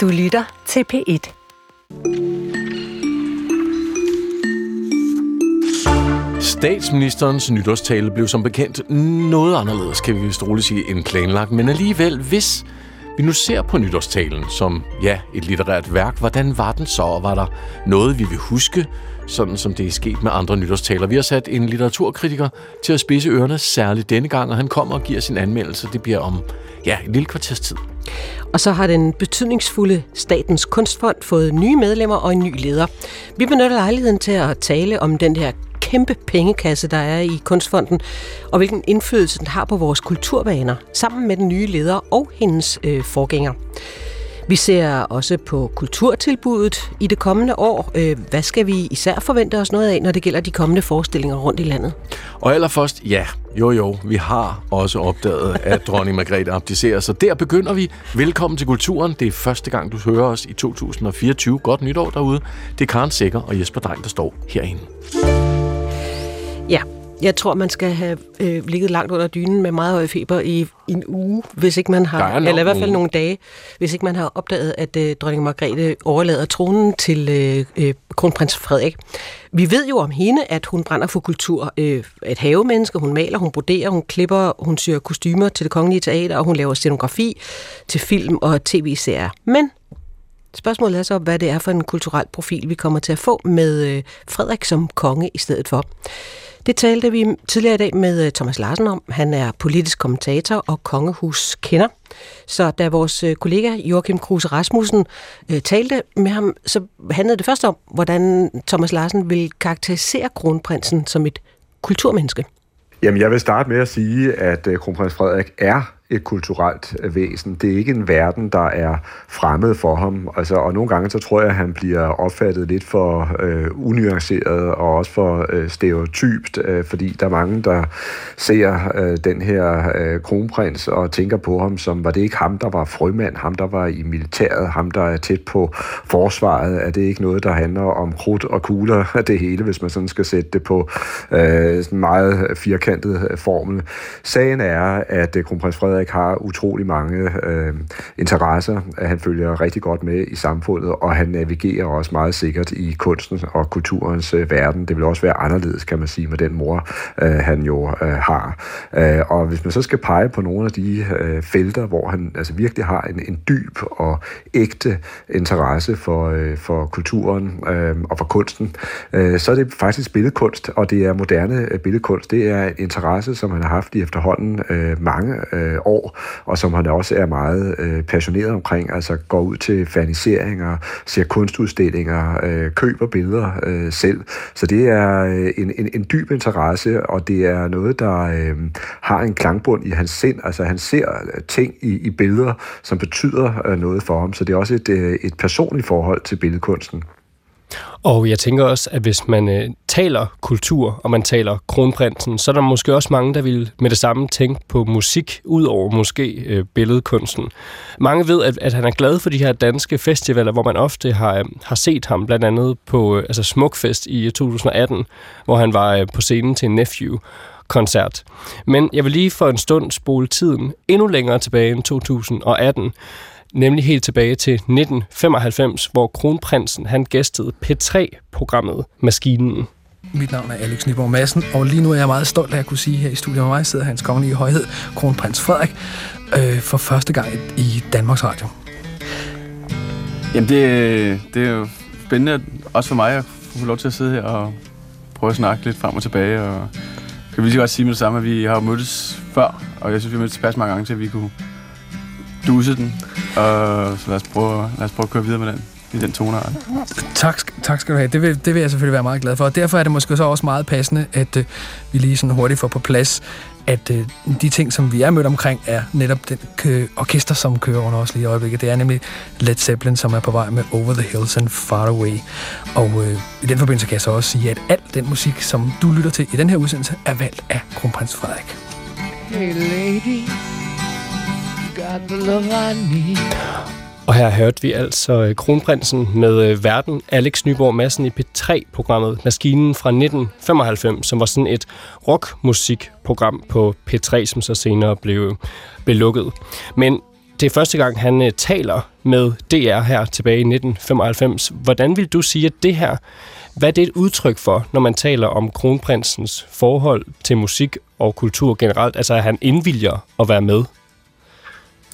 Du lytter til P1. Statsministerens nytårstale blev som bekendt noget anderledes, kan vi vist roligt sige, end planlagt. Men alligevel, hvis vi nu ser på nytårstalen som, ja, et litterært værk, hvordan var den så, og var der noget, vi vil huske, sådan som det er sket med andre nytårstaler. Vi har sat en litteraturkritiker til at spidse ørerne særligt denne gang, og han kommer og giver sin anmeldelse. Det bliver om, ja, et lille kvarters tid. Og så har den betydningsfulde Statens Kunstfond fået nye medlemmer og en ny leder. Vi benytter lejligheden til at tale om den her kæmpe pengekasse, der er i Kunstfonden, og hvilken indflydelse den har på vores kulturvaner, sammen med den nye leder og hendes øh, forgænger. Vi ser også på kulturtilbuddet i det kommende år. Øh, hvad skal vi især forvente os noget af, når det gælder de kommende forestillinger rundt i landet? Og allerførst, ja, jo jo, vi har også opdaget, at dronning Margrethe abdicerer, så der begynder vi. Velkommen til Kulturen. Det er første gang, du hører os i 2024. Godt nytår derude. Det er Karen Sikker og Jesper Dein, der står herinde. Ja, jeg tror, man skal have øh, ligget langt under dynen med meget høj feber i, i en uge, hvis ikke man har, eller i hvert fald nogle dage, hvis ikke man har opdaget, at øh, dronning Margrethe overlader tronen til øh, øh, kronprins Frederik. Vi ved jo om hende, at hun brænder for kultur. Øh, et havemenneske, hun maler, hun broderer, hun klipper, hun syr kostymer til det kongelige teater, og hun laver scenografi til film og tv-serier. Men Spørgsmålet er så, hvad det er for en kulturel profil, vi kommer til at få med øh, Frederik som konge i stedet for. Det talte vi tidligere i dag med øh, Thomas Larsen om. Han er politisk kommentator og kongehus kender. Så da vores øh, kollega Joachim Kruse Rasmussen øh, talte med ham, så handlede det først om, hvordan Thomas Larsen vil karakterisere kronprinsen som et kulturmenneske. Jamen, jeg vil starte med at sige, at kronprins Frederik er et kulturelt øh, væsen. Det er ikke en verden, der er fremmed for ham. Altså, og nogle gange så tror jeg, at han bliver opfattet lidt for øh, unuanceret og også for øh, stereotypt, øh, fordi der er mange, der ser øh, den her øh, kronprins og tænker på ham som, var det ikke ham, der var frømand, ham, der var i militæret, ham, der er tæt på forsvaret? Er det ikke noget, der handler om krudt og kugler det hele, hvis man sådan skal sætte det på øh, en meget firkantet øh, formel? Sagen er, at øh, kronprins Frederik Frederik har utrolig mange øh, interesser. Han følger rigtig godt med i samfundet, og han navigerer også meget sikkert i kunsten og kulturens øh, verden. Det vil også være anderledes, kan man sige, med den mor, øh, han jo øh, har. Øh, og hvis man så skal pege på nogle af de øh, felter, hvor han altså virkelig har en, en dyb og ægte interesse for, øh, for kulturen øh, og for kunsten, øh, så er det faktisk billedkunst, og det er moderne øh, billedkunst. Det er en interesse, som han har haft i efterhånden øh, mange øh, år, og som han også er meget øh, passioneret omkring, altså går ud til faniseringer, ser kunstudstillinger, øh, køber billeder øh, selv. Så det er øh, en, en, en dyb interesse, og det er noget, der øh, har en klangbund i hans sind. Altså han ser øh, ting i, i billeder, som betyder øh, noget for ham, så det er også et, øh, et personligt forhold til billedkunsten. Og jeg tænker også, at hvis man øh, taler kultur, og man taler kronprinsen, så er der måske også mange, der vil med det samme tænke på musik, ud over måske øh, billedkunsten. Mange ved, at, at han er glad for de her danske festivaler, hvor man ofte har, øh, har set ham, blandt andet på øh, altså Smukfest i øh, 2018, hvor han var øh, på scenen til en Nephew koncert. Men jeg vil lige for en stund spole tiden endnu længere tilbage end 2018, nemlig helt tilbage til 1995, hvor kronprinsen han gæstede P3-programmet Maskinen. Mit navn er Alex Nyborg Madsen, og lige nu er jeg meget stolt af at kunne sige, her i studiet med mig sidder hans kongelige højhed, kronprins Frederik, øh, for første gang i Danmarks Radio. Jamen, det, det er jo spændende, også for mig, at få lov til at sidde her og prøve at snakke lidt frem og tilbage. Og kan vi lige godt sige med det samme, at vi har mødtes før, og jeg synes, vi har mødtes tilpas mange gange til, at vi kunne duse den. Og så lad os prøve, lad os prøve at køre videre med den i den tonart. Tak, tak skal du have. Det vil, det vil jeg selvfølgelig være meget glad for. Og derfor er det måske så også meget passende, at uh, vi lige sådan hurtigt får på plads, at uh, de ting, som vi er mødt omkring, er netop den kø- orkester, som kører under os lige i øjeblikket. Det er nemlig Led Zeppelin, som er på vej med Over the Hills and Far Away. Og uh, i den forbindelse kan jeg så også sige, at al den musik, som du lytter til i den her udsendelse, er valgt af kronprins Frederik. Hey lady, got the love I need. Og her hørte vi altså øh, Kronprinsen med øh, verden Alex Nyborg Madsen i P3-programmet Maskinen fra 1995, som var sådan et rockmusikprogram på P3, som så senere blev, øh, blev lukket. Men det er første gang, han taler med DR her tilbage i 1995. Hvordan vil du sige, at det her, hvad er det et udtryk for, når man taler om kronprinsens forhold til musik og kultur generelt? Altså, at han indvilger at være med?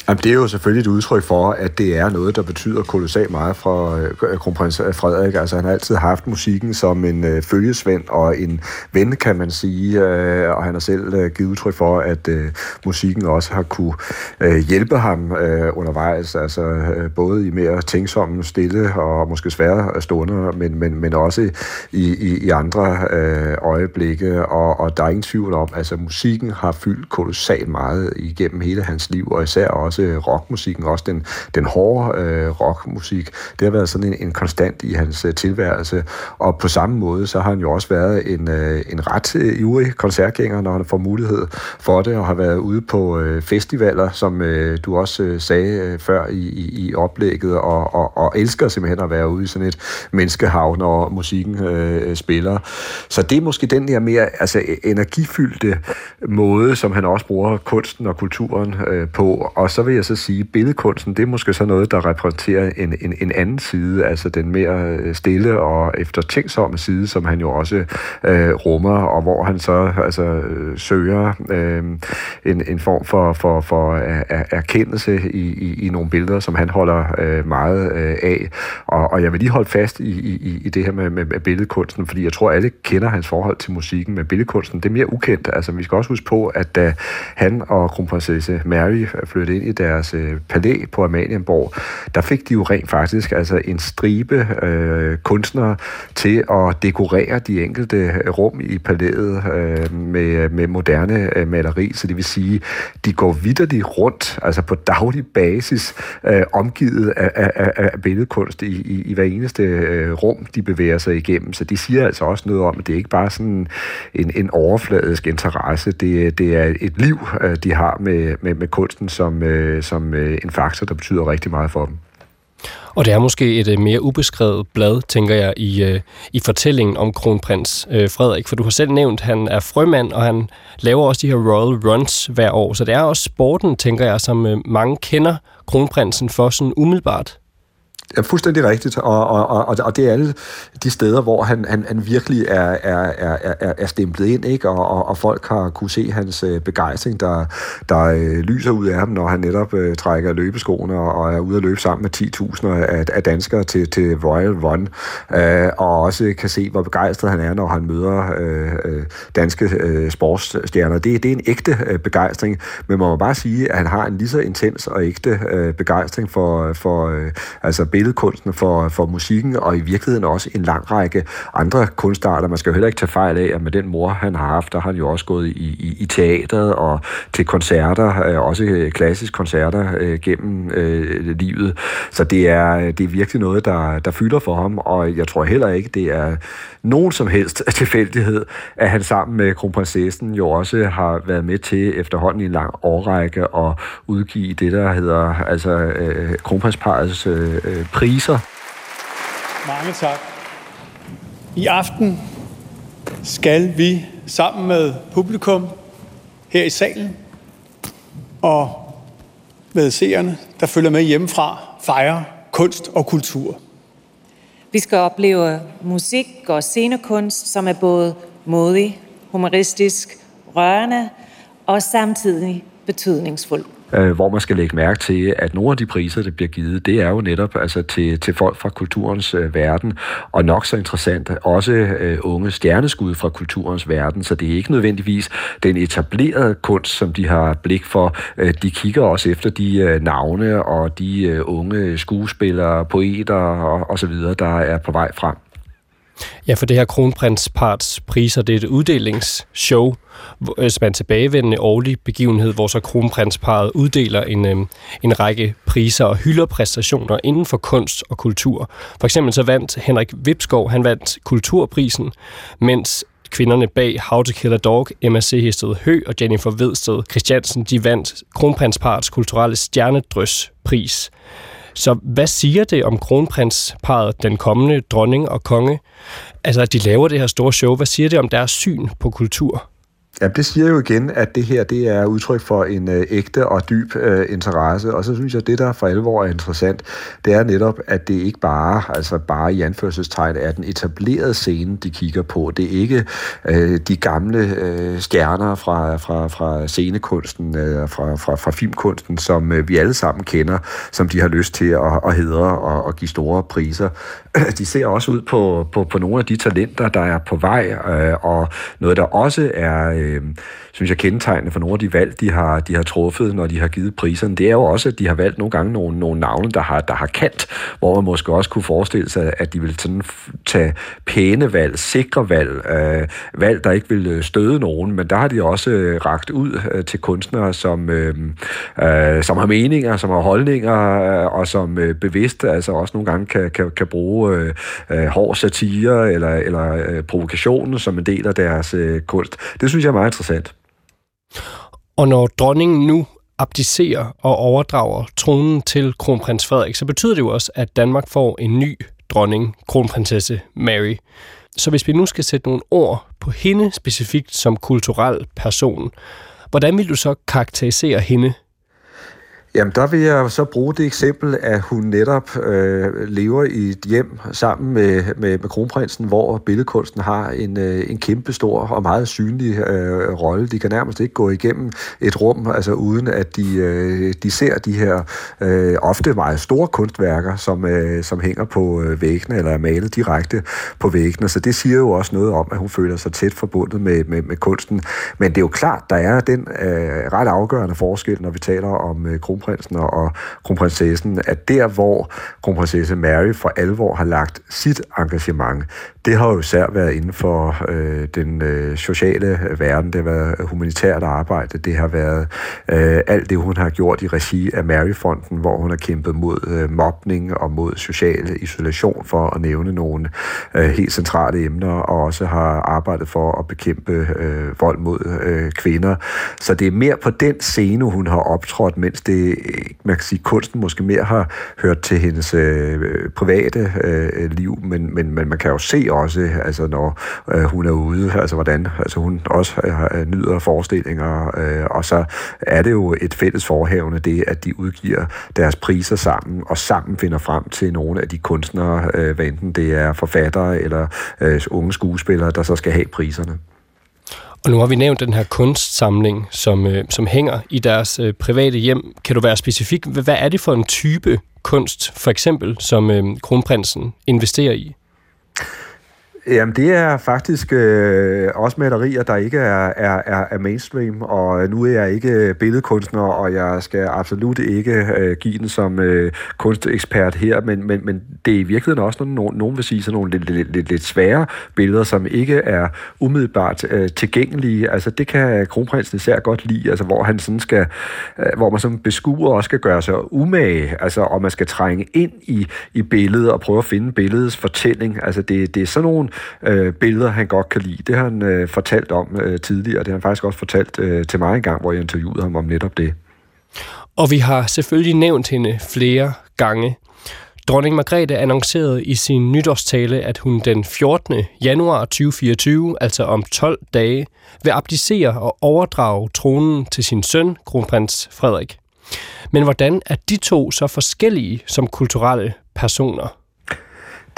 Jamen, det er jo selvfølgelig et udtryk for, at det er noget, der betyder kolossalt meget for øh, kronprins Frederik. Altså, han har altid haft musikken som en øh, følgesvend og en ven, kan man sige. Øh, og han har selv øh, givet udtryk for, at øh, musikken også har kunne øh, hjælpe ham øh, undervejs. Altså, øh, både i mere tænksomme, stille og måske svære stunder, men, men, men også i, i, i andre øh, øjeblikke. Og, og der er ingen tvivl om, altså, musikken har fyldt kolossalt meget igennem hele hans liv, og især også også rockmusikken, også den, den hårde øh, rockmusik. Det har været sådan en, en konstant i hans øh, tilværelse. Og på samme måde, så har han jo også været en, øh, en ret øh, ivrig koncertgænger, når han får mulighed for det, og har været ude på øh, festivaler, som øh, du også øh, sagde øh, før i, i, i oplægget, og, og, og elsker simpelthen at være ude i sådan et menneskehav, når musikken øh, spiller. Så det er måske den der mere altså, energifyldte måde, som han også bruger kunsten og kulturen øh, på. Og så vil jeg så sige, at billedkunsten, det er måske så noget, der repræsenterer en, en, en anden side, altså den mere øh, stille og eftertænksomme side, som han jo også øh, rummer, og hvor han så altså, øh, søger øh, en, en form for, for, for øh, erkendelse i, i, i nogle billeder, som han holder øh, meget øh, af. Og, og jeg vil lige holde fast i, i, i det her med, med, med billedkunsten, fordi jeg tror, alle kender hans forhold til musikken, men billedkunsten, det er mere ukendt. Altså, vi skal også huske på, at da han og kronprinsesse Mary flyttede ind i deres øh, palæ på Amalienborg, der fik de jo rent faktisk altså en stribe øh, kunstnere til at dekorere de enkelte øh, rum i palæet øh, med, med moderne øh, maleri, så det vil sige, de går vidderligt rundt, altså på daglig basis, øh, omgivet af, af, af, billedkunst i, i, i hver eneste øh, rum, de bevæger sig igennem. Så de siger altså også noget om, at det er ikke bare sådan en, en overfladisk interesse, det, det er et liv, øh, de har med, med, med kunsten som, øh, øh, som øh, en faktor, der betyder rigtig meget for dem. Og det er måske et øh, mere ubeskrevet blad, tænker jeg, i, øh, i fortællingen om kronprins øh, Frederik. For du har selv nævnt, at han er frømand, og han laver også de her Royal Runs hver år. Så det er også sporten, tænker jeg, som øh, mange kender kronprinsen for sådan umiddelbart. Ja, fuldstændig rigtigt, og, og, og, og det er alle de steder, hvor han, han, han virkelig er, er, er, er er stemplet ind, ikke? Og, og, og folk har kunne se hans øh, begejstring, der, der øh, lyser ud af ham, når han netop øh, trækker løbeskoene og, og er ude at løbe sammen med 10.000 af, af danskere til, til Royal Run, øh, og også kan se, hvor begejstret han er, når han møder øh, øh danske øh, sportsstjerner. Det, det er en ægte øh, begejstring, men man må bare sige, at han har en lige så intens og ægte øh, begejstring for, for øh, altså billedkunsten, for, for musikken, og i virkeligheden også en lang række andre kunstarter. Man skal jo heller ikke tage fejl af, at med den mor, han har haft, der har han jo også gået i, i, i teateret og til koncerter, øh, også øh, klassiske koncerter øh, gennem øh, livet. Så det er, det er virkelig noget, der, der fylder for ham, og jeg tror heller ikke, det er nogen som helst tilfældighed, at han sammen med kronprinsessen jo også har været med til efterhånden i en lang årrække at udgive det, der hedder altså øh, kronprinsparets øh, øh, priser. Mange tak. I aften skal vi sammen med publikum her i salen og med seerne, der følger med hjemmefra, fejre kunst og kultur. Vi skal opleve musik og scenekunst, som er både modig, humoristisk, rørende og samtidig betydningsfuld øh, hvor man skal lægge mærke til, at nogle af de priser, der bliver givet, det er jo netop altså, til, til folk fra kulturens øh, verden, og nok så interessant, også øh, unge stjerneskud fra kulturens verden, så det er ikke nødvendigvis den etablerede kunst, som de har blik for. Øh, de kigger også efter de øh, navne og de øh, unge skuespillere, poeter og, og så videre, der er på vej frem. Ja, for det her kronprinsparts priser, det er et uddelingsshow, øh, som er en tilbagevendende årlig begivenhed, hvor så kronprinsparet uddeler en, øh, en række priser og hylder præstationer inden for kunst og kultur. For eksempel så vandt Henrik Vipskov, han vandt Kulturprisen, mens kvinderne bag How to Kill a Dog, Emma C. Hested Hø og Jennifer Vedsted Christiansen, de vandt kronprinsparts kulturelle stjernedrøs pris. Så hvad siger det om kronprinsparet, den kommende dronning og konge? Altså, at de laver det her store show. Hvad siger det om deres syn på kultur? Ja, det siger jo igen, at det her det er udtryk for en øh, ægte og dyb øh, interesse, og så synes jeg, at det, der for alvor er interessant, det er netop, at det ikke bare, altså bare i anførselstegn, er den etablerede scene, de kigger på. Det er ikke øh, de gamle øh, stjerner fra, fra, fra scenekunsten, øh, fra, fra, fra filmkunsten, som øh, vi alle sammen kender, som de har lyst til at, at hedre og, at give store priser. De ser også ud på, på, på nogle af de talenter, der er på vej, øh, og noget, der også er... Øh, Øh, synes jeg, kendetegnende for nogle af de valg, de har, de har truffet, når de har givet priserne, det er jo også, at de har valgt nogle gange nogle, nogle navne, der har, der har kant, hvor man måske også kunne forestille sig, at de vil sådan tage pæne valg, sikre valg, øh, valg, der ikke vil øh, støde nogen, men der har de også øh, ragt ud øh, til kunstnere, som, øh, øh, som har meninger, som har holdninger, øh, og som øh, bevidst altså også nogle gange kan, kan, kan bruge øh, øh, hård satire eller, eller øh, provokationen som en del af deres øh, kunst. Det synes jeg meget interessant. Og når dronningen nu abdicerer og overdrager tronen til kronprins Frederik, så betyder det jo også, at Danmark får en ny dronning, kronprinsesse Mary. Så hvis vi nu skal sætte nogle ord på hende specifikt som kulturel person, hvordan vil du så karakterisere hende Jamen, der vil jeg så bruge det eksempel, at hun netop øh, lever i et hjem sammen med, med, med kronprinsen, hvor billedkunsten har en, øh, en kæmpe stor og meget synlig øh, rolle. De kan nærmest ikke gå igennem et rum, altså uden at de, øh, de ser de her øh, ofte meget store kunstværker, som, øh, som hænger på øh, væggene eller er malet direkte på væggene. Så det siger jo også noget om, at hun føler sig tæt forbundet med, med, med kunsten. Men det er jo klart, der er den øh, ret afgørende forskel, når vi taler om øh, kronprinsen kronprinsen og kronprinsessen, at der, hvor kronprinsesse Mary for alvor har lagt sit engagement, det har jo især været inden for øh, den øh, sociale verden, det har været humanitært arbejde, det har været øh, alt det, hun har gjort i regi af Maryfonden, hvor hun har kæmpet mod øh, mobning og mod social isolation, for at nævne nogle øh, helt centrale emner, og også har arbejdet for at bekæmpe øh, vold mod øh, kvinder. Så det er mere på den scene, hun har optrådt, mens det, man kan sige, kunsten måske mere har hørt til hendes øh, private øh, liv, men, men, men man kan jo se også, altså når øh, hun er ude, altså hvordan altså hun også øh, øh nyder forestillinger, øh, og så er det jo et fælles forhævende det, at de udgiver deres priser sammen, og sammen finder frem til nogle af de kunstnere, øh, hvad enten det er forfattere eller øh, unge skuespillere, der så skal have priserne. Og nu har vi nævnt den her kunstsamling, som, øh, som hænger i deres øh, private hjem. Kan du være specifik? Hvad er det for en type kunst, for eksempel, som øh, kronprinsen investerer i? Jamen, det er faktisk øh, også malerier, der ikke er, er, er, er mainstream, og nu er jeg ikke billedkunstner, og jeg skal absolut ikke øh, give den som øh, kunstekspert her, men, men, men det er i virkeligheden også, når nogen, nogen vil sige, sådan nogle lidt, lidt, lidt, lidt svære billeder, som ikke er umiddelbart øh, tilgængelige. Altså, det kan kronprinsen især godt lide, altså, hvor han sådan skal, øh, hvor man som beskuer også skal gøre sig umage, altså, og man skal trænge ind i, i billedet og prøve at finde billedets fortælling. Altså, det, det er sådan nogle øh, billeder, han godt kan lide. Det har han øh, fortalt om øh, tidligere, det har han faktisk også fortalt øh, til mig en gang, hvor jeg interviewede ham om netop det. Og vi har selvfølgelig nævnt hende flere gange. Dronning Margrethe annoncerede i sin nytårstale, at hun den 14. januar 2024, altså om 12 dage, vil abdicere og overdrage tronen til sin søn, kronprins Frederik. Men hvordan er de to så forskellige som kulturelle personer?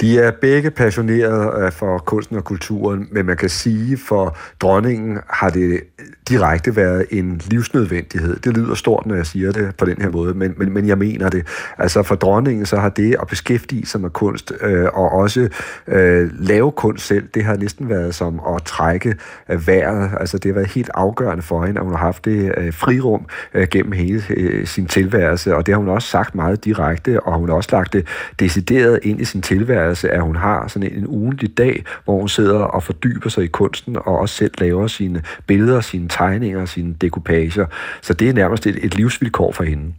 De er begge passionerede øh, for kunsten og kulturen, men man kan sige, for dronningen har det direkte været en livsnødvendighed. Det lyder stort, når jeg siger det på den her måde, men, men, men jeg mener det. Altså for dronningen, så har det at beskæftige sig med kunst, øh, og også øh, lave kunst selv, det har næsten været som at trække øh, vejret. Altså det har været helt afgørende for hende, at hun har haft det øh, frirum øh, gennem hele øh, sin tilværelse, og det har hun også sagt meget direkte, og hun har også lagt det decideret ind i sin tilværelse, at hun har sådan en, ugentlig dag, hvor hun sidder og fordyber sig i kunsten, og også selv laver sine billeder, sine tegninger, sine dekopager. Så det er nærmest et, et livsvilkår for hende.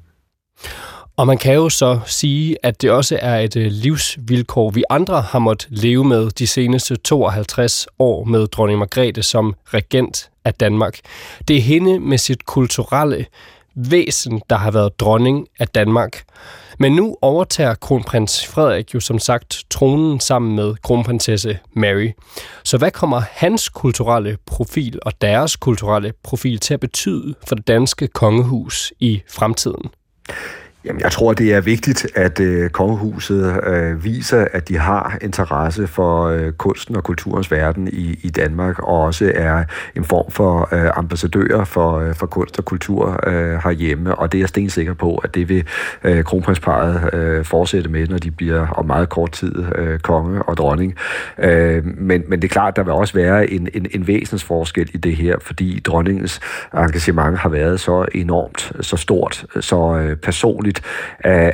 Og man kan jo så sige, at det også er et øh, livsvilkår, vi andre har måttet leve med de seneste 52 år med dronning Margrethe som regent af Danmark. Det er hende med sit kulturelle væsen, der har været dronning af Danmark. Men nu overtager kronprins Frederik jo som sagt tronen sammen med kronprinsesse Mary. Så hvad kommer hans kulturelle profil og deres kulturelle profil til at betyde for det danske kongehus i fremtiden? Jamen, jeg tror, det er vigtigt, at øh, kongehuset øh, viser, at de har interesse for øh, kunsten og kulturens verden i, i Danmark, og også er en form for øh, ambassadører for, øh, for kunst og kultur øh, herhjemme. Og det er jeg stensikker på, at det vil øh, kronprinsparet øh, fortsætte med, når de bliver om meget kort tid øh, konge og dronning. Øh, men, men det er klart, der vil også være en, en, en væsensforskel i det her, fordi dronningens engagement har været så enormt, så stort, så øh, personligt, muligt,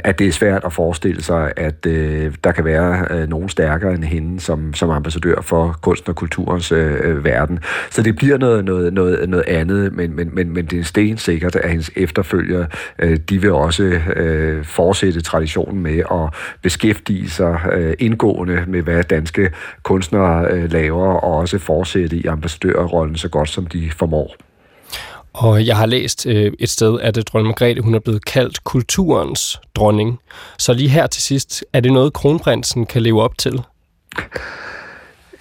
at det er svært at forestille sig, at øh, der kan være øh, nogen stærkere end hende som, som ambassadør for kunsten og kulturens øh, øh verden. Så det bliver noget, noget, noget, noget andet, men, men, men, men det er stensikkert, at hendes efterfølgere, øh, de vil også øh, fortsætte traditionen med at beskæftige sig øh, indgående med, hvad danske kunstnere øh, laver, og også fortsætte i ambassadørrollen så godt, som de formår. Og jeg har læst øh, et sted, at øh, dronning Margrethe hun er blevet kaldt kulturens dronning. Så lige her til sidst, er det noget, kronprinsen kan leve op til?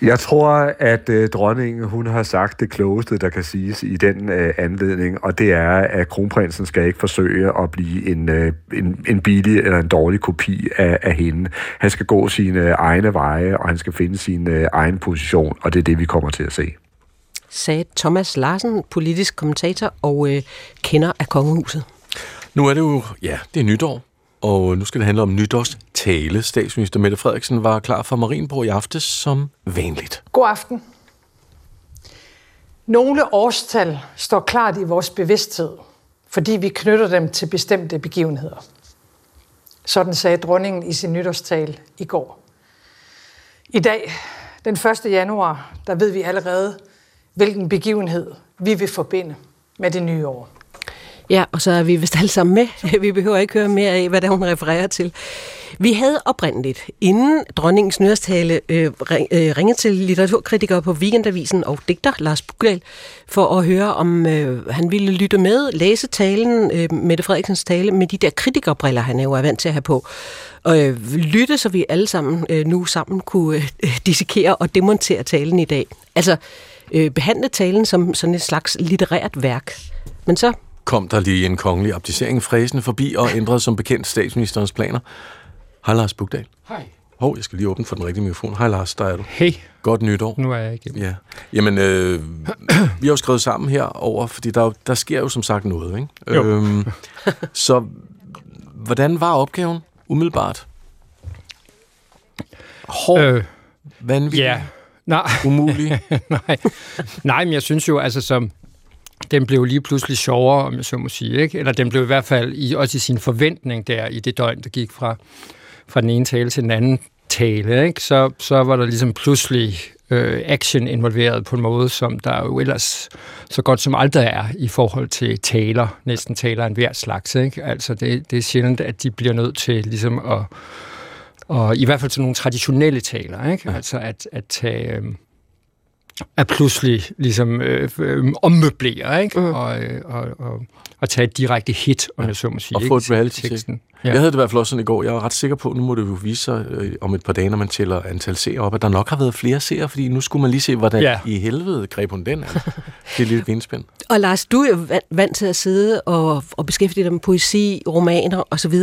Jeg tror, at øh, dronningen hun har sagt det klogeste, der kan siges i den øh, anledning, og det er, at kronprinsen skal ikke forsøge at blive en, øh, en, en billig eller en dårlig kopi af, af hende. Han skal gå sine egne veje, og han skal finde sin øh, egen position, og det er det, vi kommer til at se sagde Thomas Larsen, politisk kommentator og øh, kender af kongehuset. Nu er det jo, ja, det er nytår, og nu skal det handle om nytårstale. Statsminister Mette Frederiksen var klar for Marienborg i aftes som vanligt. God aften. Nogle årstal står klart i vores bevidsthed, fordi vi knytter dem til bestemte begivenheder. Sådan sagde dronningen i sin nytårstale i går. I dag, den 1. januar, der ved vi allerede, hvilken begivenhed vi vil forbinde med det nye år. Ja, og så er vi vist alle sammen med. Vi behøver ikke høre mere af, hvad der hun refererer til. Vi havde oprindeligt, inden dronningens nyårstale, øh, ring, øh, ringet til litteraturkritiker på Weekendavisen og digter Lars Bugdal for at høre, om øh, han ville lytte med, læse talen, øh, Mette Frederiksens tale, med de der kritikerbriller, han er jo er vant til at have på. Og øh, lytte, så vi alle sammen øh, nu sammen kunne øh, dissekere og demontere talen i dag. Altså, øh, behandle talen som sådan et slags litterært værk. Men så... Kom der lige en kongelig abdicering fræsende forbi og ændrede som bekendt statsministerens planer. Hej Lars Bugdal. Hej. Hov, jeg skal lige åbne for den rigtige mikrofon. Hej Lars, der er du. Hey. Godt nytår. Nu er jeg igennem. Ja. Jamen, øh, vi har jo skrevet sammen her over, fordi der, der sker jo som sagt noget, ikke? Jo. Øhm, så hvordan var opgaven umiddelbart? Hård, øh, vanvittig? Ja, Nej. Umulig? Nej. Nej, men jeg synes jo, altså som, den blev lige pludselig sjovere, om jeg så må sige. Ikke? Eller den blev i hvert fald i, også i sin forventning der i det døgn, der gik fra, fra den ene tale til den anden tale. Ikke? Så, så var der ligesom pludselig øh, action involveret på en måde, som der jo ellers så godt som aldrig er i forhold til taler, næsten taler en hver slags. Ikke? Altså det, det er sjældent, at de bliver nødt til ligesom at og i hvert fald til nogle traditionelle taler, ikke? Altså at, at tage... Øh, at pludselig ligesom øh, øh, ommøblere, ikke? Mm. Og, øh, og, og, og tage et direkte hit, om jeg så må sige. Og få et reality teksten. Ja. Jeg havde det i hvert fald også sådan i går. Jeg er ret sikker på, nu må det jo vise sig øh, om et par dage, når man tæller antal seere op, at der nok har været flere seere, fordi nu skulle man lige se, hvordan ja. i helvede greb hun den. Altså. det er lidt vindspænd. Og Lars, du er jo vant til at sidde og, og beskæftige dig med poesi, romaner osv.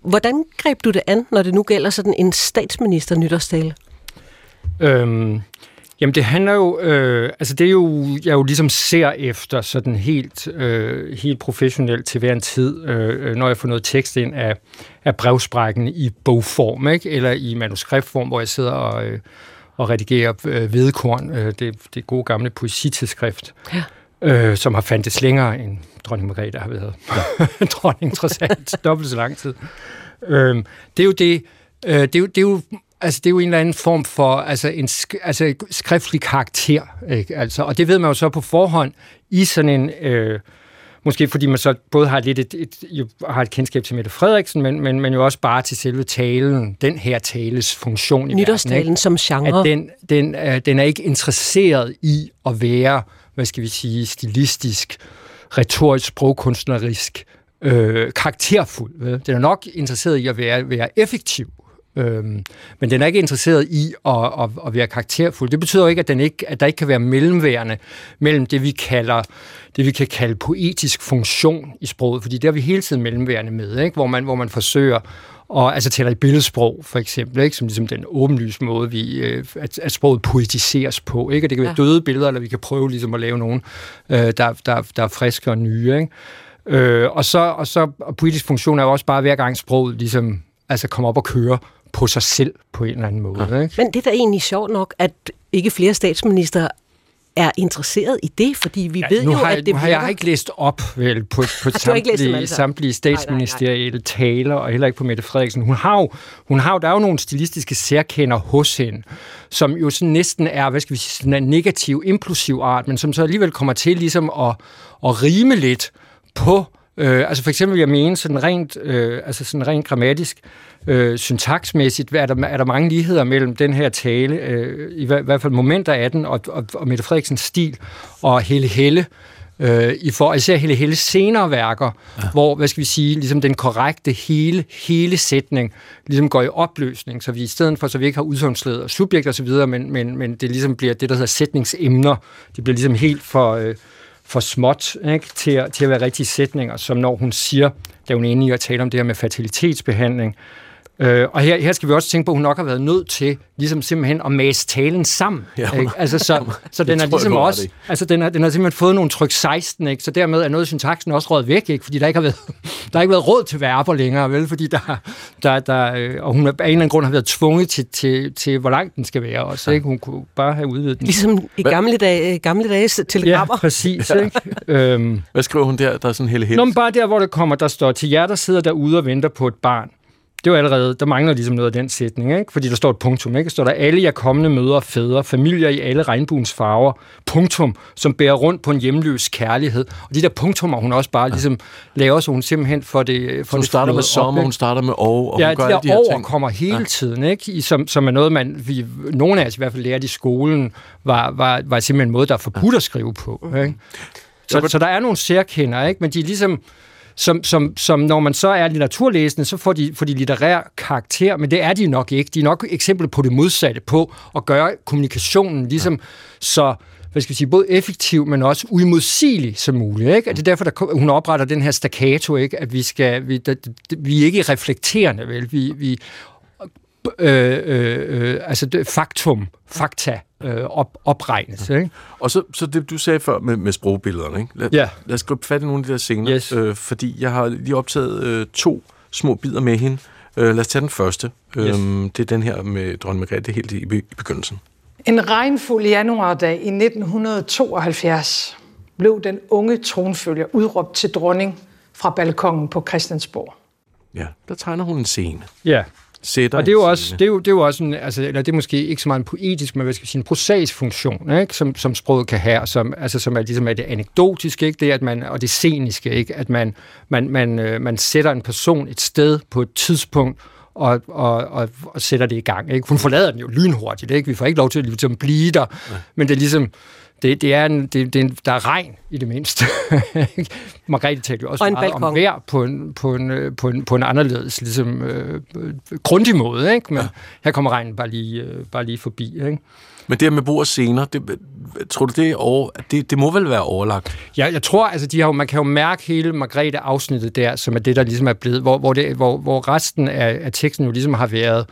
Hvordan greb du det an, når det nu gælder sådan en statsminister nytårstale? Øhm, Jamen det handler jo, øh, altså det er jo, jeg jo ligesom ser efter sådan helt, øh, helt professionelt til hver en tid, øh, når jeg får noget tekst ind af, af brevsprækken i bogform, ikke? eller i manuskriptform, hvor jeg sidder og, øh, og redigerer øh, vedkorn, øh, det, det gode gamle poesitidsskrift, ja. øh, som har fandtes længere end dronning Margrethe har været. Ja. dronning trods alt dobbelt så lang tid. Øh, det er jo det, øh, det, er jo, det er jo Altså, det er jo en eller anden form for altså en sk- altså, skriftlig karakter. Ikke? Altså, og det ved man jo så på forhånd i sådan en... Øh, måske fordi man så både har lidt et, et, jo, har et kendskab til Mette Frederiksen, men, men, men jo også bare til selve talen, den her tales funktion i Nytårstalen verden, som genre. At den, den, øh, den er ikke interesseret i at være, hvad skal vi sige, stilistisk retorisk, sprogkunstnerisk, øh, karakterfuld. Vel? Den er nok interesseret i at være, være effektiv, Øhm, men den er ikke interesseret i at, at, at være karakterfuld. Det betyder ikke, at, den ikke, at der ikke kan være mellemværende mellem det, vi kalder det, vi kan kalde poetisk funktion i sproget, fordi det har vi hele tiden mellemværende med, ikke? Hvor, man, hvor man forsøger og altså taler i billedsprog, for eksempel, ikke? som ligesom den åbenlyse måde, vi, øh, at, at sproget poetiseres på. Ikke? Og det kan være ja. døde billeder, eller vi kan prøve ligesom at lave nogen, øh, der, der, der er friske og nye. Ikke? Øh, og så, og så og politisk funktion er jo også bare, hver gang sproget ligesom, altså kommer op og kører på sig selv på en eller anden måde. Ja. Ikke? Men det er da egentlig sjovt nok, at ikke flere statsminister er interesseret i det, fordi vi ja, ved jo, har, at det Nu har jeg ikke læst op vel, på, på samtlige, samtlige statsministerielle taler, og heller ikke på Mette Frederiksen. Hun har jo, hun har jo, der er jo nogle stilistiske særkender hos hende, som jo sådan næsten er, hvad skal vi sige, sådan en negativ, implosiv art, men som så alligevel kommer til ligesom at, at rime lidt på Øh, altså for eksempel, jeg mener sådan rent, øh, altså sådan rent grammatisk, øh, syntaksmæssigt, er der, er der mange ligheder mellem den her tale, øh, i, hvert, i hvert fald momenter af den, og, og, og Mette Frederiksens stil, og Helle Helle, øh, i for, især Helle Helles senere værker, ja. hvor, hvad skal vi sige, ligesom den korrekte hele, hele sætning ligesom går i opløsning, så vi i stedet for, så vi ikke har udsagnsledet og subjekt osv., men, men, men det ligesom bliver det, der hedder sætningsemner, det bliver ligesom helt for... Øh, for småt ikke? Til, at, til at være rigtige sætninger, som når hun siger, da hun er inde i at tale om det her med fertilitetsbehandling, Øh, og her, her skal vi også tænke på, at hun nok har været nødt til ligesom simpelthen at mase talen sammen. Ja, ikke? Altså, så, så den er ligesom også, altså den har, den har simpelthen fået nogle tryk 16, ikke? så dermed er noget af syntaksen også råd væk, ikke? fordi der ikke har været, der har ikke været råd til verber længere, vel? fordi der, der, der, øh, og hun af en eller anden grund har været tvunget til, til, til hvor lang den skal være også. Ikke? Hun kunne bare have udvidet den. Ligesom i gamle, dage, gamle dages telegrammer. Ja, præcis. Ikke? øhm, Hvad skriver hun der? Der er sådan hele helt. Nå, men bare der, hvor det kommer, der står, til jer, der sidder derude og venter på et barn det var allerede, der mangler ligesom noget af den sætning, ikke? fordi der står et punktum. Ikke? Står der, alle jer kommende mødre fædre, familier i alle regnbuens farver, punktum, som bærer rundt på en hjemløs kærlighed. Og de der punktummer, hun også bare ligesom laver, så hun simpelthen for det for Hun det starter med sommer, hun starter med år, og ja, hun gør de der de her over ting. kommer hele ja. tiden, ikke? I, som, som er noget, man, vi, nogle af os i hvert fald lærte i skolen, var, var, var simpelthen en måde, der er forbudt at skrive på. Ikke? Så, så der er nogle særkender, ikke? men de er ligesom som, som, som når man så er litteraturlæsende, så får de, får de litterær karakter, men det er de nok ikke. De er nok eksempler på det modsatte, på at gøre kommunikationen ligesom ja. så hvad skal vi sige, både effektiv, men også uimodsigelig som muligt. Ikke? Og det er derfor, der, hun opretter den her staccato, ikke? at vi, skal, vi, der, vi er ikke reflekterende, vel? Vi, vi øh, øh, øh, altså faktum, fakta øh, op, opregnes. Ikke? Og så, så det, du sagde før med, med sprogbillederne. Ikke? Lad, ja. lad os gå fat i nogle af de der scener, yes. øh, fordi jeg har lige optaget øh, to små bidder med hende. Øh, lad os tage den første. Yes. Øhm, det er den her med dronning Margrethe helt i, i begyndelsen. En regnfuld januardag i 1972 blev den unge tronfølger udråbt til dronning fra balkongen på Christiansborg. Ja, der tegner hun en scene. Ja sætter. Og det er jo også, det er jo, det er jo også en, altså, eller det er måske ikke så meget en poetisk, men hvad skal vi sige, en prosaisk funktion, ikke? Som, som sproget kan have, som, altså, som er, ligesom er det anekdotiske, ikke? Det, at man, og det sceniske, ikke? at man, man, man, øh, man sætter en person et sted på et tidspunkt, og, og, og, og sætter det i gang. Ikke? Hun forlader den jo lynhurtigt, ikke? vi får ikke lov til at ligesom, blive der, ja. men det er ligesom, det, det er en, det, det er en, der er regn i det mindste. Margrethe talte jo også og meget balkon. om vejr på en, på en, øh, på en, på en anderledes, ligesom, øh, grundig måde. Ikke? Men ja. her kommer regnen bare lige, øh, bare lige forbi. Ikke? Men det med bord og scener, det, tror du, det, er over, det, det må vel være overlagt? Ja, jeg tror, altså, de har, man kan jo mærke hele Margrethe-afsnittet der, som er det, der ligesom er blevet, hvor, hvor, det, hvor, hvor resten af, af teksten jo ligesom har været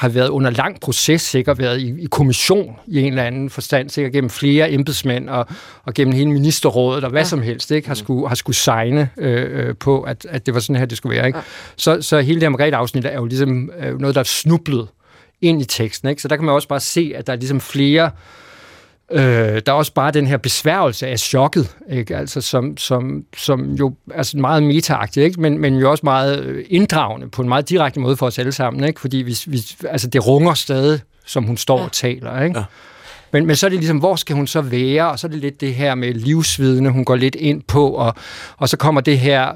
har været under lang proces, sikkert været i, i kommission i en eller anden forstand, sikkert gennem flere embedsmænd og, og gennem hele ministerrådet og hvad ja. som helst, ikke, har skulle, har skulle signe øh, på, at, at det var sådan her, det skulle være. Ikke? Ja. Så, så hele det her Margrethe-afsnit er jo ligesom øh, noget, der er snublet ind i teksten. Ikke? Så der kan man også bare se, at der er ligesom flere Øh, der er også bare den her besværgelse af chokket, ikke? Altså, som, som, som jo er sådan meget meta ikke? Men, men jo også meget inddragende på en meget direkte måde for os alle sammen, ikke? fordi vi, vi, altså, det runger stadig, som hun står ja. og taler. Ikke? Ja. Men, men så er det ligesom, hvor skal hun så være? Og så er det lidt det her med livsvidende, hun går lidt ind på, og, og så kommer det her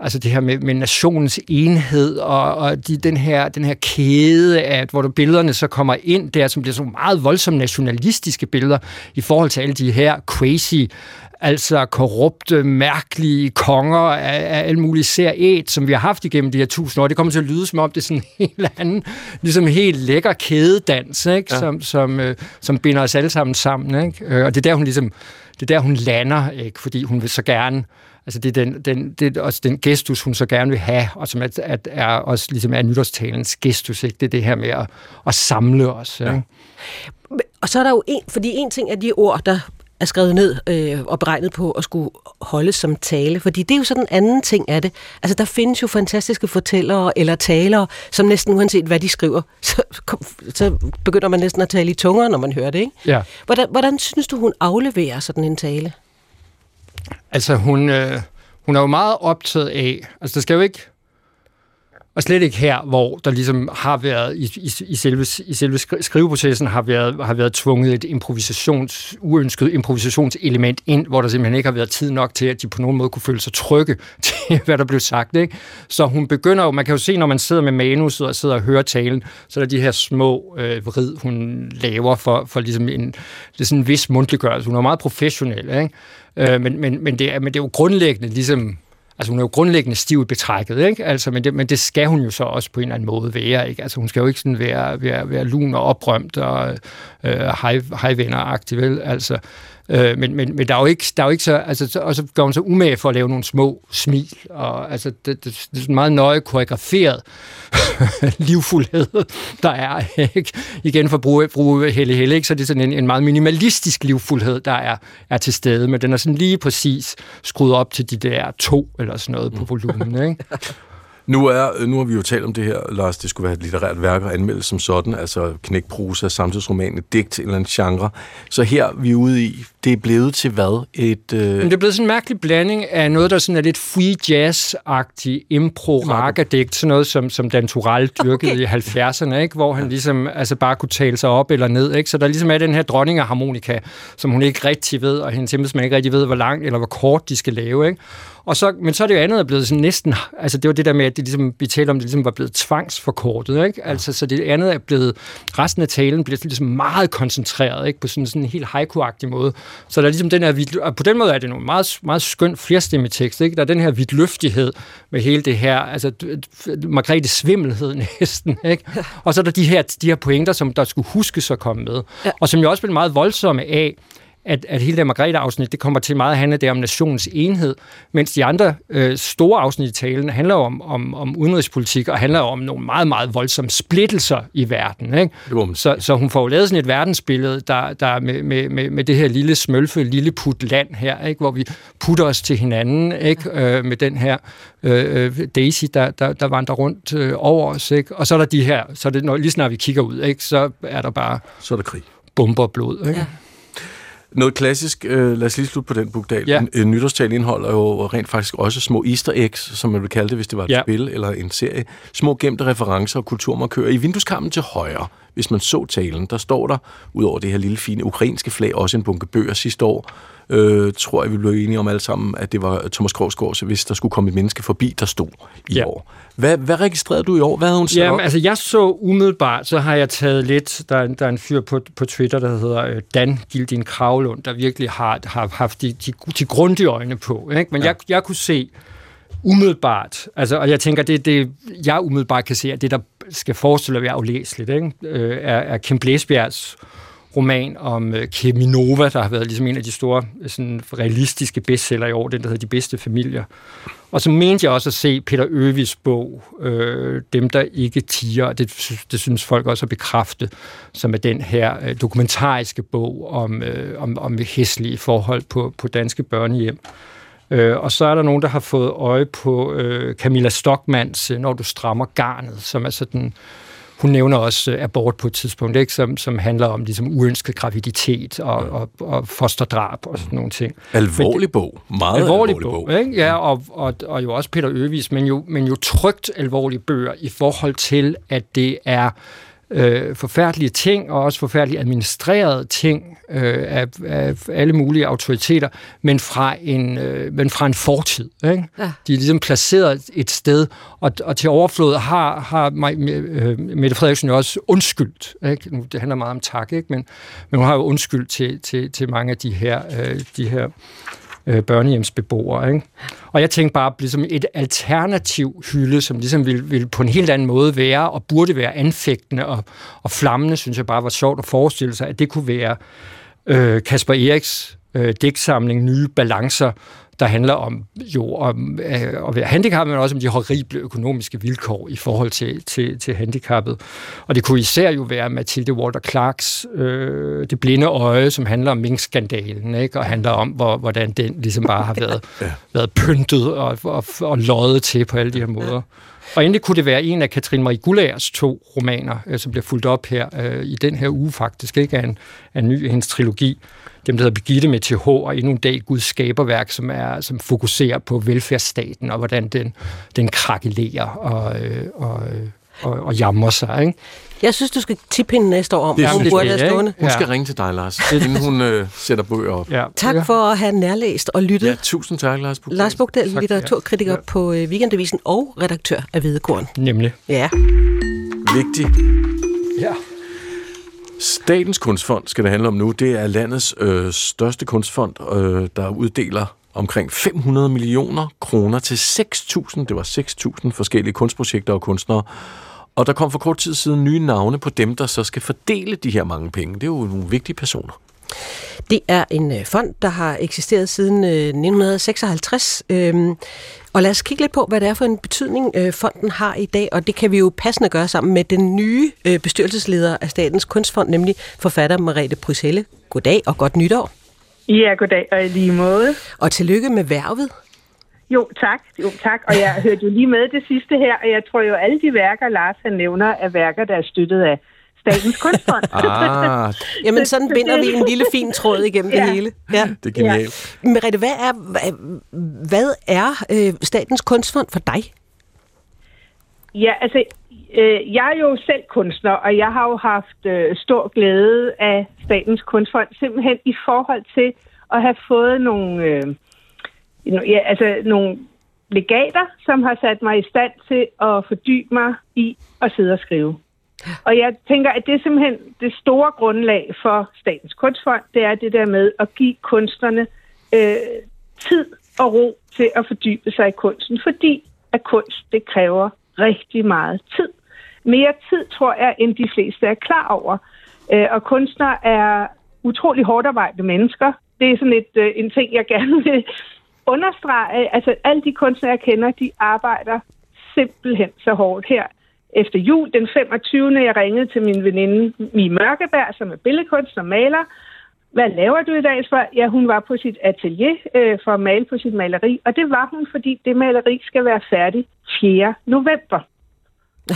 altså det her med, med nationens enhed, og, og de, den, her, den her kæde, at, hvor der billederne så kommer ind der, som bliver så meget voldsomt nationalistiske billeder, i forhold til alle de her crazy altså korrupte, mærkelige konger af, af alle mulige seriet, som vi har haft igennem de her tusind år. Det kommer til at lyde som om, det er sådan en helt anden, ligesom helt lækker kædedans, ikke? Ja. Som, som, øh, som binder os alle sammen sammen. Ikke? Øh, og det er der, hun ligesom, det er der, hun lander, ikke? fordi hun vil så gerne Altså det er, den, den, det er også den gestus, hun så gerne vil have, og som at, at er også ligesom er nytårstalens gestus, ikke? det er det her med at, at samle os. Ja. Ikke? Og så er der jo en, fordi en ting er de ord, der er skrevet ned øh, og beregnet på at skulle holdes som tale, fordi det er jo sådan en anden ting af det. Altså, der findes jo fantastiske fortællere eller talere, som næsten uanset hvad de skriver, så, så begynder man næsten at tale i tunger, når man hører det, ikke? Ja. Hvordan, hvordan synes du, hun afleverer sådan en tale? Altså, hun, øh, hun er jo meget optaget af, altså der skal jo ikke og slet ikke her, hvor der ligesom har været, i, i, i, selve, i selve skriveprocessen, har været, har været tvunget et improvisations, uønsket improvisationselement ind, hvor der simpelthen ikke har været tid nok til, at de på nogen måde kunne føle sig trygge til, hvad der blev sagt. Ikke? Så hun begynder jo, man kan jo se, når man sidder med manuset og sidder og hører talen, så er der de her små øh, vrid, hun laver for, for ligesom en, det er sådan en vis mundtliggørelse. Hun er meget professionel, ikke? Øh, men, men, men, det er, men det er jo grundlæggende ligesom Altså hun er jo grundlæggende stiv i betrækket, ikke? Altså, men, det, men det skal hun jo så også på en eller anden måde være. Ikke? Altså hun skal jo ikke sådan være, være, være lun og oprømt og øh, hejvenner-agtig, vel? Altså, Øh, men, men, men der er jo ikke, der er jo ikke så, altså, og så går hun så umage for at lave nogle små smil, og altså, det, det, det er sådan meget nøje koreograferet livfuldhed, der er, ikke? Igen for at bruge, bruge Helle Helle, ikke? så det er sådan en, en meget minimalistisk livfuldhed, der er, er til stede, men den er sådan lige præcis skruet op til de der to eller sådan noget på volumen, ikke? Nu, er, nu har vi jo talt om det her, Lars, det skulle være et litterært værk og anmeldes som sådan, altså knækprosa, samtidsroman, et digt, en eller anden genre. Så her vi er ude i, det er blevet til hvad? Et, øh... Men det er blevet sådan en mærkelig blanding af noget, der sådan er lidt free jazz-agtig impro digt sådan noget som, som Dan Tural dyrkede okay. i 70'erne, ikke? hvor han ligesom altså bare kunne tale sig op eller ned. Ikke? Så der ligesom er den her dronningeharmonika, som hun ikke rigtig ved, og hendes embedsmænd ikke rigtig ved, hvor langt eller hvor kort de skal lave. Ikke? Og så, men så er det jo andet er blevet sådan næsten, altså det var det der med, at det ligesom, vi talte om, det ligesom var blevet tvangsforkortet, ikke? Altså, så det andet er blevet, resten af talen bliver ligesom meget koncentreret, ikke? På sådan, sådan en helt haiku måde. Så der er ligesom den her, og på den måde er det nogle meget, meget skøn flerstemmig tekst, ikke? Der er den her vidtløftighed med hele det her, altså Margrethe svimmelhed næsten, ikke? Og så er der de her, de her pointer, som der skulle huskes at komme med, ja. og som jo også blev meget voldsomme af, at, at hele det Margrethe-afsnit, det kommer til meget at handle det om nationens enhed, mens de andre øh, store afsnit i talen handler om, om, om udenrigspolitik og handler om nogle meget, meget voldsomme splittelser i verden. Ikke? Så, så hun får jo lavet sådan et verdensbillede, der, der med, med, med, med det her lille smølfe, lille put land her, ikke? hvor vi putter os til hinanden ikke? Øh, med den her øh, øh, Daisy, der, der, der vandrer rundt øh, over os. Ikke? Og så er der de her, så det, når, lige snart vi kigger ud, ikke? så er der bare... Så er der krig. Bomber og blod. Ikke? Ja. Noget klassisk, øh, lad os lige slutte på den bukdal. Ja. En, nytårstal indeholder jo rent faktisk også små easter eggs, som man vil kalde det, hvis det var et ja. spil eller en serie. Små gemte referencer og kulturmarkører. I vindueskampen til højre, hvis man så talen, der står der, ud over det her lille fine ukrainske flag, også en bunke bøger sidste år, øh, tror jeg, vi blev enige om alle sammen, at det var Thomas Krogsgaard, hvis der skulle komme et menneske forbi, der stod i ja. år. Hvad, hvad registrerede du i år? Hvad havde hun sagt Jamen, altså jeg så umiddelbart, så har jeg taget lidt, der, der er en fyr på, på Twitter, der hedder øh, Dan Gildin Kravlund, der virkelig har, har haft de, de, de grundige øjne på. Ikke? Men ja. jeg, jeg kunne se umiddelbart, altså, og jeg tænker, det, det jeg umiddelbart kan se, at det, der skal forestille at være aflæseligt, ikke? Øh, er, er Kim Blæsbjergs roman om øh, Keminova, der har været ligesom en af de store øh, sådan, realistiske bestseller i år, den der hedder De bedste familier. Og så mente jeg også at se Peter Øvis bog, øh, Dem, der ikke tiger, det, det synes folk også at bekræfte, som er den her øh, dokumentariske bog om, øh, om, om hæslige forhold på, på danske børnehjem. Øh, og så er der nogen, der har fået øje på øh, Camilla Stockmans Når du strammer garnet, som er sådan øh, hun nævner også øh, abort på et tidspunkt, ikke? Som, som handler om ligesom, uønsket graviditet og, og, og fosterdrab og sådan nogle ting. Alvorlig bog. Meget alvorlig, alvorlig bog. bog. Ikke? Ja, og, og, og jo også Peter Øvis, men jo, men jo trygt alvorlige bøger i forhold til, at det er øh, forfærdelige ting, og også forfærdeligt administrerede ting øh, af, af alle mulige autoriteter, men fra en, øh, men fra en fortid. Ikke? Ja. De er ligesom placeret et sted, og, og til overflod har, har øh, Mette Frederiksen jo også undskyldt. Ikke? Nu, det handler meget om tak, ikke? Men, men hun har jo undskyldt til, til, til mange af de her, øh, de her øh, børnehjemsbeboere. Ikke? Og jeg tænkte bare ligesom et alternativ hylde, som ligesom ville, ville på en helt anden måde være, og burde være anfægtende og, og flammende, synes jeg bare var sjovt at forestille sig, at det kunne være øh, Kasper Eriks øh, digtsamling Nye Balancer, der handler om jo om øh, at være handicappet, men også om de horrible økonomiske vilkår i forhold til, til, til handicappet. Og det kunne især jo være Mathilde Walter Clarks øh, Det blinde øje, som handler om minkskandalen, ikke? og handler om, hvor, hvordan den ligesom bare har været, ja. været pyntet og, og, og løjet til på alle de her måder. Og endelig kunne det være en af Katrine Marie Gullagers to romaner, øh, som bliver fuldt op her øh, i den her uge faktisk, ikke af en, af en ny hendes trilogi, dem, der hedder Begitte med TH, og endnu en dag Guds skaberværk, som, er, som fokuserer på velfærdsstaten, og hvordan den, den krakelerer og, øh, og, øh, og, og jammer sig. Ikke? Jeg synes, du skal tippe hende næste år om, det hun burde have stående. Hun skal ringe til dig, Lars, inden hun øh, sætter bøger op. Ja. Tak for at have nærlæst og lyttet. Ja, tusind tak, Lars Bugdal. Lars Bugdal, litteraturkritiker ja. på øh, Weekendavisen og redaktør af Hvidekorn. Nemlig. Ja. Vigtig. Ja. Statens Kunstfond skal det handle om nu. Det er landets øh, største kunstfond, øh, der uddeler omkring 500 millioner kroner til 6.000, det var 6.000 forskellige kunstprojekter og kunstnere. Og der kom for kort tid siden nye navne på dem, der så skal fordele de her mange penge. Det er jo nogle vigtige personer. Det er en øh, fond, der har eksisteret siden 1956. Øh, øhm, og lad os kigge lidt på, hvad det er for en betydning, øh, fonden har i dag. Og det kan vi jo passende gøre sammen med den nye bestyrelsesleder af Statens Kunstfond, nemlig forfatter Marete Bryselle. Goddag og godt nytår. Ja, goddag og i lige måde. Og tillykke med værvet. Jo, tak. Jo, tak. Og jeg hørte jo lige med det sidste her, og jeg tror jo, alle de værker, Lars han nævner, er værker, der er støttet af Statens Kunstfond. ah. Jamen, sådan binder vi en lille fin tråd igennem ja. det hele. Ja. Det er genialt. Ja. Merete, hvad er, hvad er øh, Statens Kunstfond for dig? Ja, altså, øh, jeg er jo selv kunstner, og jeg har jo haft øh, stor glæde af Statens Kunstfond, simpelthen i forhold til at have fået nogle, øh, ja, altså, nogle legater, som har sat mig i stand til at fordybe mig i at sidde og skrive. Og jeg tænker, at det er simpelthen det store grundlag for Statens Kunstfond, det er det der med at give kunstnerne øh, tid og ro til at fordybe sig i kunsten, fordi at kunst, det kræver rigtig meget tid. Mere tid, tror jeg, end de fleste er klar over. Øh, og kunstnere er utrolig hårdt arbejdende mennesker. Det er sådan et, øh, en ting, jeg gerne vil understrege. Altså, alle de kunstnere, jeg kender, de arbejder simpelthen så hårdt her efter jul, den 25. jeg ringede til min veninde Mi Mørkeberg, som er billedkunstner og maler. Hvad laver du i dag? For ja, hun var på sit atelier øh, for at male på sit maleri, og det var hun, fordi det maleri skal være færdigt 4. november.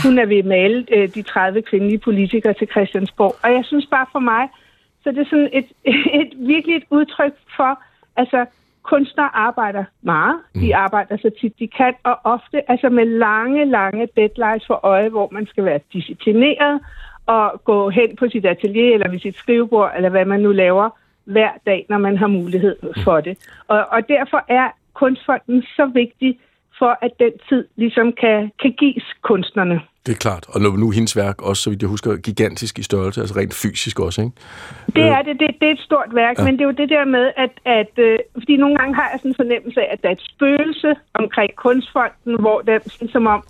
Hun er ved at male øh, de 30 kvindelige politikere til Christiansborg, og jeg synes bare for mig, så det er sådan et, et virkelig et udtryk for, altså kunstnere arbejder meget. De mm. arbejder så tit de kan, og ofte altså med lange, lange deadlines for øje, hvor man skal være disciplineret og gå hen på sit atelier eller ved sit skrivebord, eller hvad man nu laver hver dag, når man har mulighed for det. Og, og derfor er kunstfonden så vigtig for, at den tid ligesom kan, kan gives kunstnerne. Det er klart. Og nu hendes værk også, så vidt jeg husker, gigantisk i størrelse, altså rent fysisk også, ikke? Det er det. Det, det er et stort værk, ja. men det er jo det der med, at, at øh, fordi nogle gange har jeg sådan en fornemmelse af, at der er et spøgelse omkring kunstfonden, hvor det er sådan som om,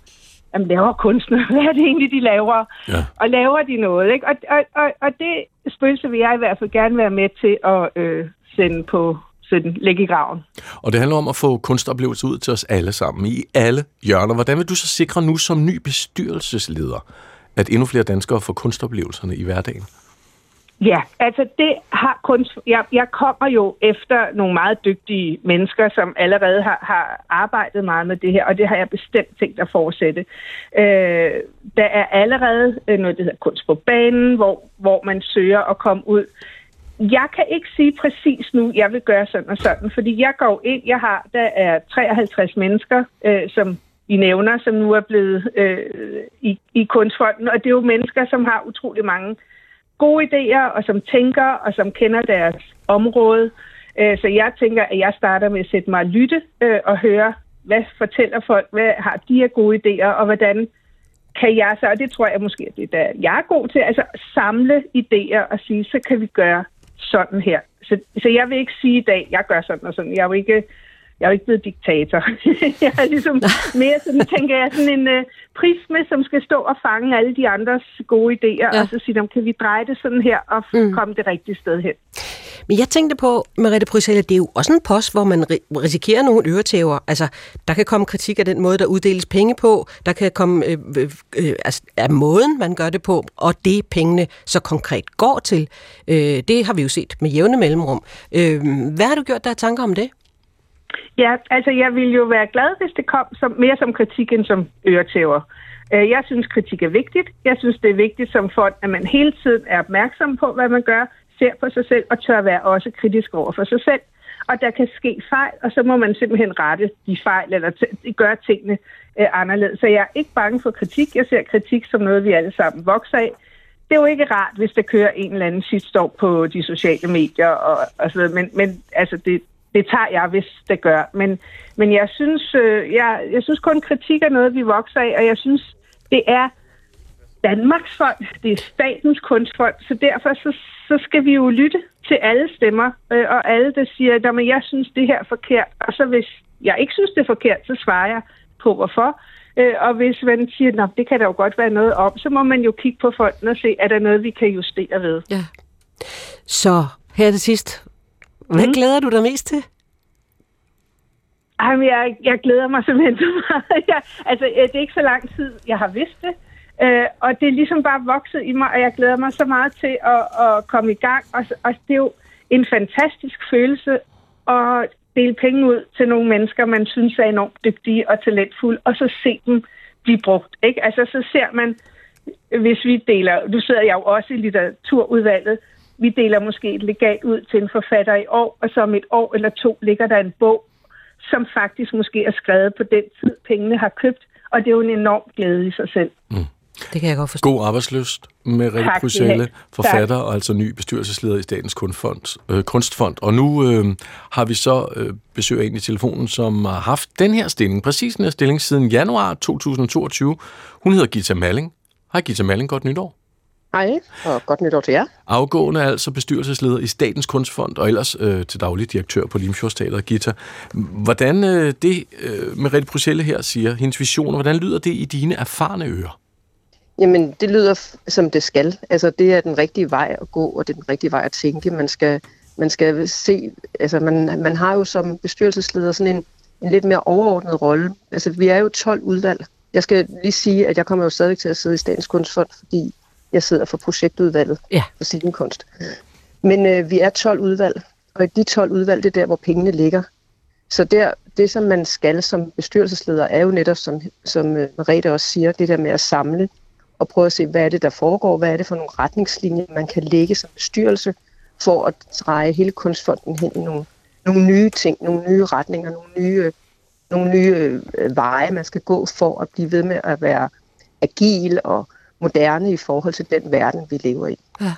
jamen laver kunstner, hvad er det egentlig, de laver? Ja. Og laver de noget, ikke? Og, og, og, og det spøgelse vil jeg i hvert fald gerne være med til at øh, sende på, sådan lægge i graven. Og det handler om at få kunstoplevelser ud til os alle sammen, i alle hjørner. Hvordan vil du så sikre nu som ny bestyrelsesleder, at endnu flere danskere får kunstoplevelserne i hverdagen? Ja, altså det har kunst... Jeg, jeg kommer jo efter nogle meget dygtige mennesker, som allerede har, har arbejdet meget med det her, og det har jeg bestemt tænkt at fortsætte. Øh, der er allerede noget, der hedder kunst på banen, hvor, hvor man søger at komme ud jeg kan ikke sige præcis nu, jeg vil gøre sådan og sådan, fordi jeg går ind, jeg har, der er 53 mennesker, øh, som I nævner, som nu er blevet øh, i, i kunstfonden. Og det er jo mennesker, som har utrolig mange gode idéer, og som tænker, og som kender deres område. Øh, så jeg tænker, at jeg starter med at sætte mig og lytte øh, og høre, hvad fortæller folk, hvad har de her gode idéer, og hvordan kan jeg så, og det tror jeg måske, at det er jeg er god til, altså samle idéer og sige, så kan vi gøre sådan her. Så, så jeg vil ikke sige i dag, jeg gør sådan og sådan. Jeg vil ikke jeg er jo ikke blevet diktator. jeg er ligesom mere sådan, tænker jeg, sådan en uh, prisme, som skal stå og fange alle de andres gode idéer, ja. og så sige, kan vi dreje det sådan her og mm. komme det rigtige sted hen. Men jeg tænkte på, Merete Bryssel, det er jo også en post, hvor man risikerer nogle øretæver. Altså, der kan komme kritik af den måde, der uddeles penge på, der kan komme øh, øh, øh, altså, af måden, man gør det på, og det pengene så konkret går til. Øh, det har vi jo set med jævne mellemrum. Øh, hvad har du gjort der tanker om det? Ja, altså jeg ville jo være glad, hvis det kom som, mere som kritik end som øretæver. Øh, jeg synes, kritik er vigtigt. Jeg synes, det er vigtigt som folk, at man hele tiden er opmærksom på, hvad man gør, ser på sig selv og tør være også kritisk over for sig selv. Og der kan ske fejl, og så må man simpelthen rette de fejl eller gøre tingene øh, anderledes. Så jeg er ikke bange for kritik. Jeg ser kritik som noget, vi alle sammen vokser af. Det er jo ikke rart, hvis der kører en eller anden sidst år på de sociale medier og, og sådan noget, men, men altså det, det tager jeg, hvis det gør. Men, men jeg, synes, øh, jeg, jeg synes kun, kritik er noget, vi vokser af, og jeg synes, det er Danmarks folk, det er statens kunstfond, så derfor så, så skal vi jo lytte til alle stemmer, øh, og alle, der siger, at jeg synes, det her er forkert, og så hvis jeg ikke synes, det er forkert, så svarer jeg på, hvorfor. Øh, og hvis man siger, at det kan der jo godt være noget om, så må man jo kigge på fonden og se, er der noget, vi kan justere ved. Ja. Så her til sidst, hvad mm. glæder du dig mest til? Jamen, jeg, jeg glæder mig simpelthen så meget. Jeg, altså, øh, det er ikke så lang tid, jeg har vidst det. Øh, og det er ligesom bare vokset i mig, og jeg glæder mig så meget til at, at komme i gang. Og, og det er jo en fantastisk følelse at dele penge ud til nogle mennesker, man synes er enormt dygtige og talentfulde, og så se dem blive brugt. Ikke? Altså, så ser man, hvis vi deler, du sidder jeg jo også i litteraturudvalget, vi deler måske et legat ud til en forfatter i år, og så om et år eller to ligger der en bog, som faktisk måske er skrevet på den tid, pengene har købt, og det er jo en enorm glæde i sig selv. Mm. Det kan jeg godt forstå. God arbejdsløst med Rikke Bruxelle, forfatter tak. og altså ny bestyrelsesleder i Statens Kunstfond. Øh, Kunstfond. Og nu øh, har vi så øh, besøg af en i telefonen, som har haft den her stilling, præcis den her stilling, siden januar 2022. Hun hedder Gita Malling. Hej Gita Malling, godt nytår. Hej, og godt nytår til jer. Afgående er altså bestyrelsesleder i Statens Kunstfond, og ellers øh, til daglig direktør på Limfjordsteateret, Gita. Hvordan øh, det øh, med Rette Bruxelle her siger, hendes visioner, hvordan lyder det i dine erfarne ører? Jamen, det lyder som det skal. Altså, det er den rigtige vej at gå, og det er den rigtige vej at tænke. Man skal, man skal se, altså man, man har jo som bestyrelsesleder sådan en, en lidt mere overordnet rolle. Altså, vi er jo 12 udvalg. Jeg skal lige sige, at jeg kommer jo stadig til at sidde i Statens Kunstfond, fordi jeg sidder for projektudvalget ja. for scenekunst. Men øh, vi er 12 udvalg, og i de 12 udvalg, det er der, hvor pengene ligger. Så der, det, som man skal som bestyrelsesleder, er jo netop, som, som øh, Merete også siger, det der med at samle og prøve at se, hvad er det, der foregår, hvad er det for nogle retningslinjer, man kan lægge som bestyrelse, for at dreje hele kunstfonden hen i nogle, nogle nye ting, nogle nye retninger, nogle nye, nogle nye øh, veje, man skal gå for at blive ved med at være agil og moderne i forhold til den verden, vi lever i. Ja.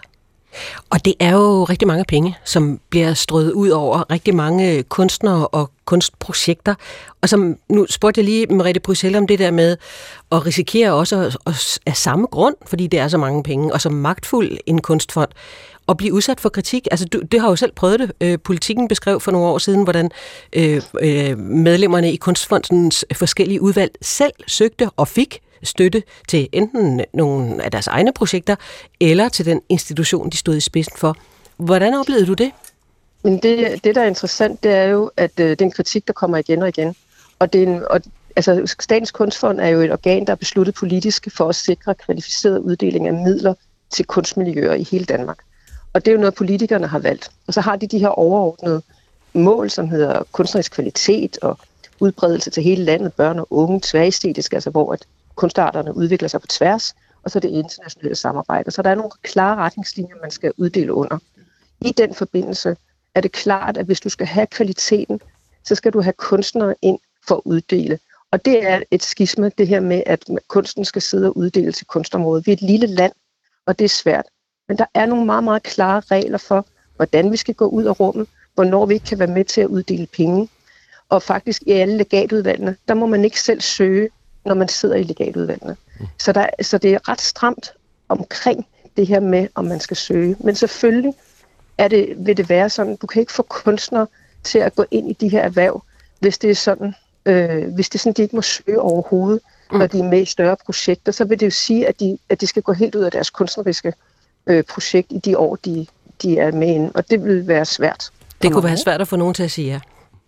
Og det er jo rigtig mange penge, som bliver strøget ud over rigtig mange kunstnere og kunstprojekter. Og som nu spurgte jeg lige Merete Bruxelles om det der med at risikere også af samme grund, fordi det er så mange penge, og som magtfuld en kunstfond, at blive udsat for kritik. Altså, du, det har jo selv prøvet det. Øh, politikken beskrev for nogle år siden, hvordan øh, øh, medlemmerne i Kunstfondens forskellige udvalg selv søgte og fik støtte til enten nogle af deres egne projekter, eller til den institution, de stod i spidsen for. Hvordan oplevede du det? Men det, det der er interessant, det er jo, at øh, det er en kritik, der kommer igen og igen. Og, det er en, og altså, Statens Kunstfond er jo et organ, der er besluttet politisk for at sikre kvalificeret uddeling af midler til kunstmiljøer i hele Danmark. Og det er jo noget, politikerne har valgt. Og så har de de her overordnede mål, som hedder kunstnerisk kvalitet og udbredelse til hele landet, børn og unge, tværestetiske, altså hvor at kunstarterne udvikler sig på tværs, og så det internationale samarbejde. Så der er nogle klare retningslinjer, man skal uddele under. I den forbindelse er det klart, at hvis du skal have kvaliteten, så skal du have kunstnere ind for at uddele. Og det er et skisme, det her med, at kunsten skal sidde og uddele til kunstområdet. Vi er et lille land, og det er svært. Men der er nogle meget, meget klare regler for, hvordan vi skal gå ud af rummet, hvornår vi ikke kan være med til at uddele penge. Og faktisk i alle legatudvalgene, der må man ikke selv søge, når man sidder i legatudvalgene. Mm. Så, der, så det er ret stramt omkring det her med, om man skal søge. Men selvfølgelig er det, vil det være sådan, du kan ikke få kunstnere til at gå ind i de her erhverv, hvis det er sådan, øh, hvis det er sådan, de ikke må søge overhovedet, mm. når de er med i større projekter, så vil det jo sige, at de, at de skal gå helt ud af deres kunstneriske øh, projekt i de år, de, de er med inde, og det vil være svært. Det kunne være svært at få nogen til at sige ja.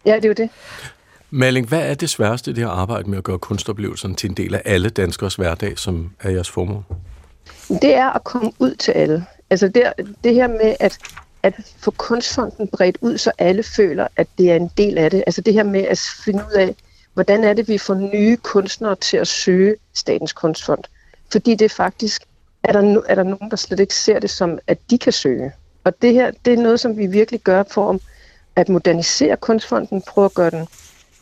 Ja, det er jo det. Maling, hvad er det sværeste det her arbejde med at gøre kunstoplevelserne til en del af alle danskers hverdag, som er jeres formål? Det er at komme ud til alle. Altså det, det her med at, at få kunstfonden bredt ud, så alle føler, at det er en del af det. Altså det her med at finde ud af, hvordan er det, vi får nye kunstnere til at søge Statens Kunstfond. Fordi det faktisk, er der, er der nogen, der slet ikke ser det som, at de kan søge. Og det her, det er noget, som vi virkelig gør for at modernisere kunstfonden, prøve at gøre den,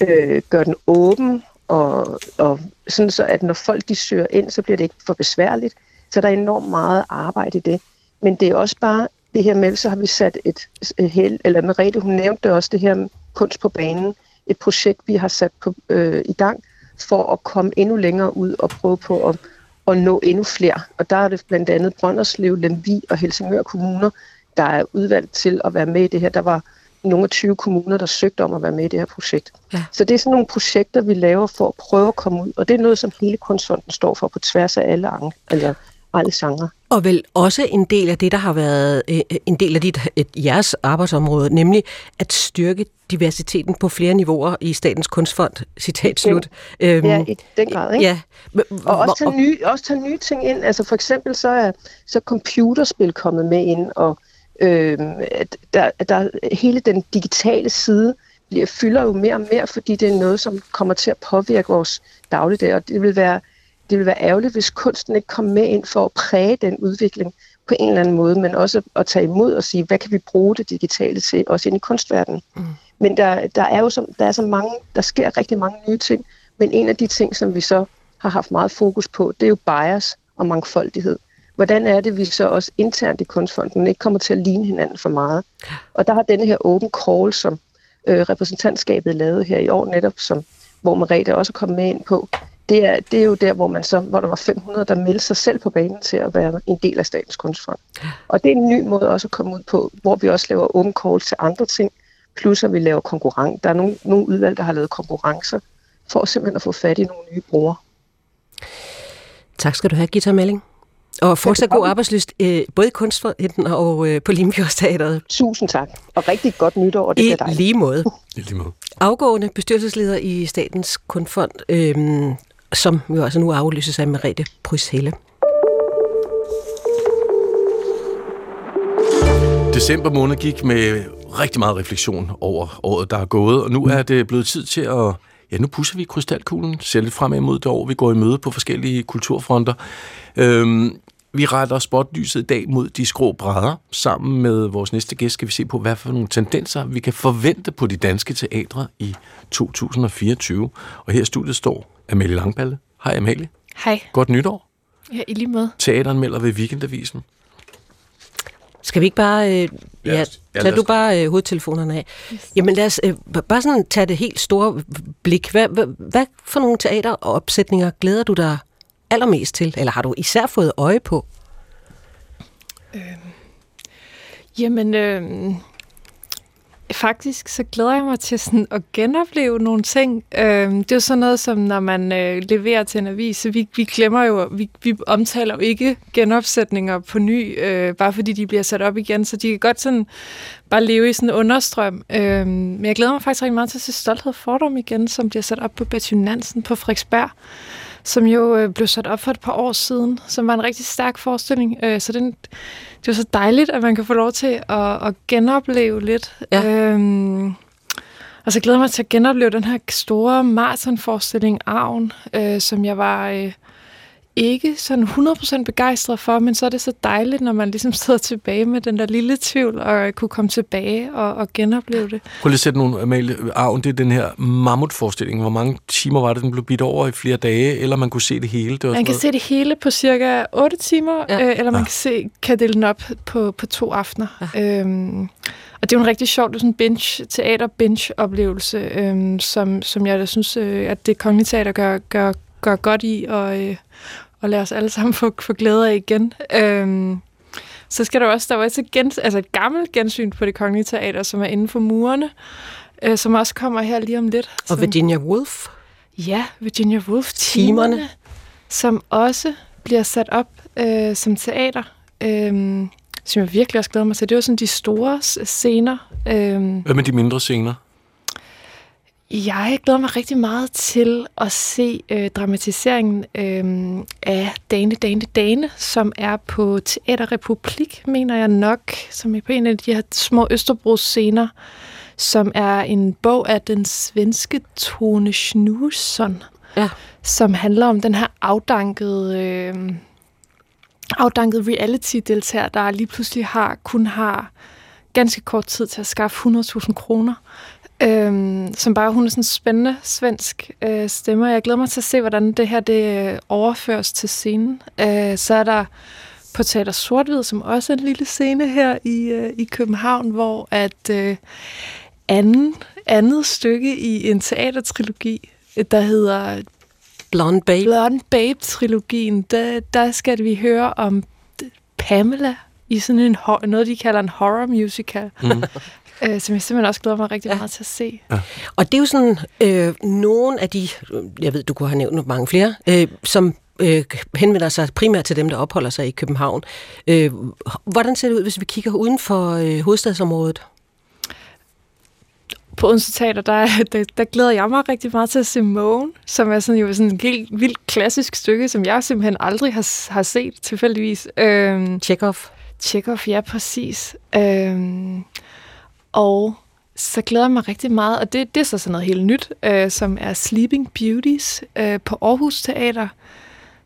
øh, gør den åben, og, og sådan så, at når folk de søger ind, så bliver det ikke for besværligt. Så der er enormt meget arbejde i det. Men det er også bare det her med, så har vi sat et, et held, eller Merete, hun nævnte også det her med kunst på banen, et projekt, vi har sat på, øh, i gang, for at komme endnu længere ud og prøve på at, at nå endnu flere. Og der er det blandt andet Brønderslev, Lemvi og Helsingør kommuner, der er udvalgt til at være med i det her. Der var nogle af 20 kommuner, der søgte om at være med i det her projekt. Ja. Så det er sådan nogle projekter, vi laver for at prøve at komme ud, og det er noget, som hele Kunstfonden står for på tværs af alle, andre, eller alle genrer. Og vel også en del af det, der har været øh, en del af dit, et, jeres arbejdsområde, nemlig at styrke diversiteten på flere niveauer i Statens Kunstfond, citat slut. Ja, øhm, ja i den grad, ikke? Ja. Og også tage, nye, også tage nye ting ind. Altså for eksempel så er så computerspil kommet med ind, og øh, der, der, hele den digitale side bliver, fylder jo mere og mere, fordi det er noget, som kommer til at påvirke vores dagligdag, og det vil være det vil være ærgerligt, hvis kunsten ikke kommer med ind for at præge den udvikling på en eller anden måde, men også at tage imod og sige, hvad kan vi bruge det digitale til, også ind i kunstverdenen. Mm. Men der, der er jo så, der er så mange, der sker rigtig mange nye ting, men en af de ting, som vi så har haft meget fokus på, det er jo bias og mangfoldighed. Hvordan er det, vi så også internt i kunstfonden ikke kommer til at ligne hinanden for meget? Og der har denne her open call, som øh, repræsentantskabet lavede her i år netop, som, hvor Merete også er kommet med ind på, det er, det er jo der, hvor, man så, hvor der var 500, der meldte sig selv på banen til at være en del af Statens Kunstfond. Og det er en ny måde også at komme ud på, hvor vi også laver open call til andre ting, plus at vi laver konkurrence. Der er nogle, nogle udvalg, der har lavet konkurrencer, for simpelthen at få fat i nogle nye brugere. Tak skal du have, Gita Melling. Og fortsat god arbejdsløst, øh, både i Kunstfonden og øh, på Limfjordsteateret. Tusind tak, og rigtig godt nytår. Det I lige måde. I lige måde. Afgående bestyrelsesleder i Statens Kunstfond, øh, som jo altså nu aflyses af Merete Bryshelle. December måned gik med rigtig meget refleksion over året, der er gået, og nu er det blevet tid til at ja, nu pusser vi krystalkuglen, ser lidt fremad mod det år, vi går i møde på forskellige kulturfronter. Øhm, vi retter spotlyset i dag mod de skrå brædder. Sammen med vores næste gæst skal vi se på, hvad for nogle tendenser vi kan forvente på de danske teatre i 2024. Og her i studiet står Amalie Langballe. Hej Amalie. Hej. Godt nytår. Ja, i lige måde. Teateren melder ved Weekendavisen. Skal vi ikke bare... Øh, ja, ja, tag du bare øh, hovedtelefonerne af. Yes. Jamen lad os øh, bare sådan tage det helt store blik. Hvad, hvad, hvad for nogle teateropsætninger glæder du dig allermest til? Eller har du især fået øje på? Øh, jamen, øh, Faktisk så glæder jeg mig til sådan at genopleve nogle ting. Øh, det er jo sådan noget, som når man øh, leverer til en avis, så vi, vi glemmer jo, vi, vi omtaler jo ikke genopsætninger på ny, øh, bare fordi de bliver sat op igen, så de kan godt sådan bare leve i sådan en understrøm. Øh, men jeg glæder mig faktisk rigtig meget til at se Stolthed Fordom igen, som bliver sat op på Betty Nansen på Frederiksberg som jo øh, blev sat op for et par år siden, som var en rigtig stærk forestilling. Øh, så den, det er så dejligt, at man kan få lov til at, at genopleve lidt. Ja. Øhm, og så glæder jeg mig til at genopleve den her store maratonforestilling, Arven, øh, som jeg var... Øh, ikke sådan 100% begejstret for, men så er det så dejligt, når man ligesom sidder tilbage med den der lille tvivl, og kunne komme tilbage og, og genopleve det. Prøv lige at sætte nogle, Amalie, arven, det er den her mammutforestilling. Hvor mange timer var det, den blev bidt over i flere dage, eller man kunne se det hele? Det var man kan se det hele på cirka 8 timer, ja. øh, eller man ja. kan, se, kan dele den op på, på to aftener. Ja. Øhm, og det er jo en rigtig sjov, sådan en binge, teater-binge-oplevelse, øhm, som, som jeg da synes, øh, at det kongelige teater gør, gør, gør godt i, og, øh, og lade os alle sammen få, få glæde af igen. Øhm, så skal der også, der var også et, gens, altså et gammelt gensyn på det kongelige teater, som er inden for murene, øh, som også kommer her lige om lidt. Og som, Virginia Woolf. Ja, Virginia Woolf. Timerne. Som også bliver sat op øh, som teater. Øh, som jeg virkelig også glæder mig til. Det var sådan de store scener. Øh, Hvad med de mindre scener? Jeg glæder mig rigtig meget til at se øh, dramatiseringen øh, af Dane, Dane, Dane, som er på Teater Republik, mener jeg nok, som er på en af de her små Østerbro-scener, som er en bog af den svenske Tone Schnuson, ja. som handler om den her afdankede, øh, afdankede reality-deltager, der lige pludselig har kun har ganske kort tid til at skaffe 100.000 kroner Øhm, som bare, hun er sådan en spændende svensk øh, stemmer. Jeg glæder mig til at se, hvordan det her det øh, overføres til scenen. Øh, så er der på Teater Sortvid, som også er en lille scene her i, øh, i København, hvor at øh, anden, andet stykke i en teatertrilogi, der hedder Blonde Babe. Blonde Babe-trilogien, der, der skal vi høre om Pamela i sådan en, noget, de kalder en horror musical. Mm. øh, som jeg simpelthen også glæder mig rigtig ja. meget til at se. Ja. Og det er jo sådan øh, nogle af de, jeg ved, du kunne have nævnt mange flere, øh, som øh, henvender sig primært til dem, der opholder sig i København. Øh, hvordan ser det ud, hvis vi kigger uden for øh, hovedstadsområdet? På Odense Teater, der, der, der glæder jeg mig rigtig meget til at se Mågen, som er sådan, jo sådan et helt vildt klassisk stykke, som jeg simpelthen aldrig har, har set tilfældigvis. Øhm, Chekhov. Chekhov, ja, præcis. Øhm, og så glæder jeg mig rigtig meget, og det, det er så sådan noget helt nyt, øh, som er Sleeping Beauties øh, på Aarhus Teater,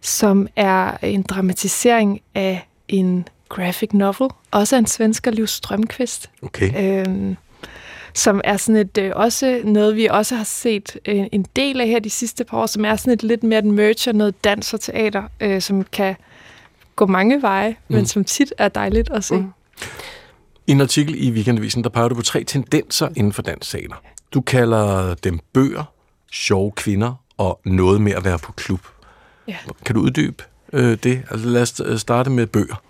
som er en dramatisering af en graphic novel, også af en svensker, Liv Strømqvist. Okay. Øh, som er sådan et, øh, også noget, vi også har set øh, en del af her de sidste par år, som er sådan et lidt mere et merge af noget dans og teater, øh, som kan gå mange veje, mm. men som tit er dejligt at se. Mm. I en artikel i Weekendavisen, der peger du på tre tendenser inden for dansscener. Du kalder dem bøger, sjove kvinder og noget med at være på klub. Ja. Kan du uddybe øh, det? Altså lad os øh, starte med bøger.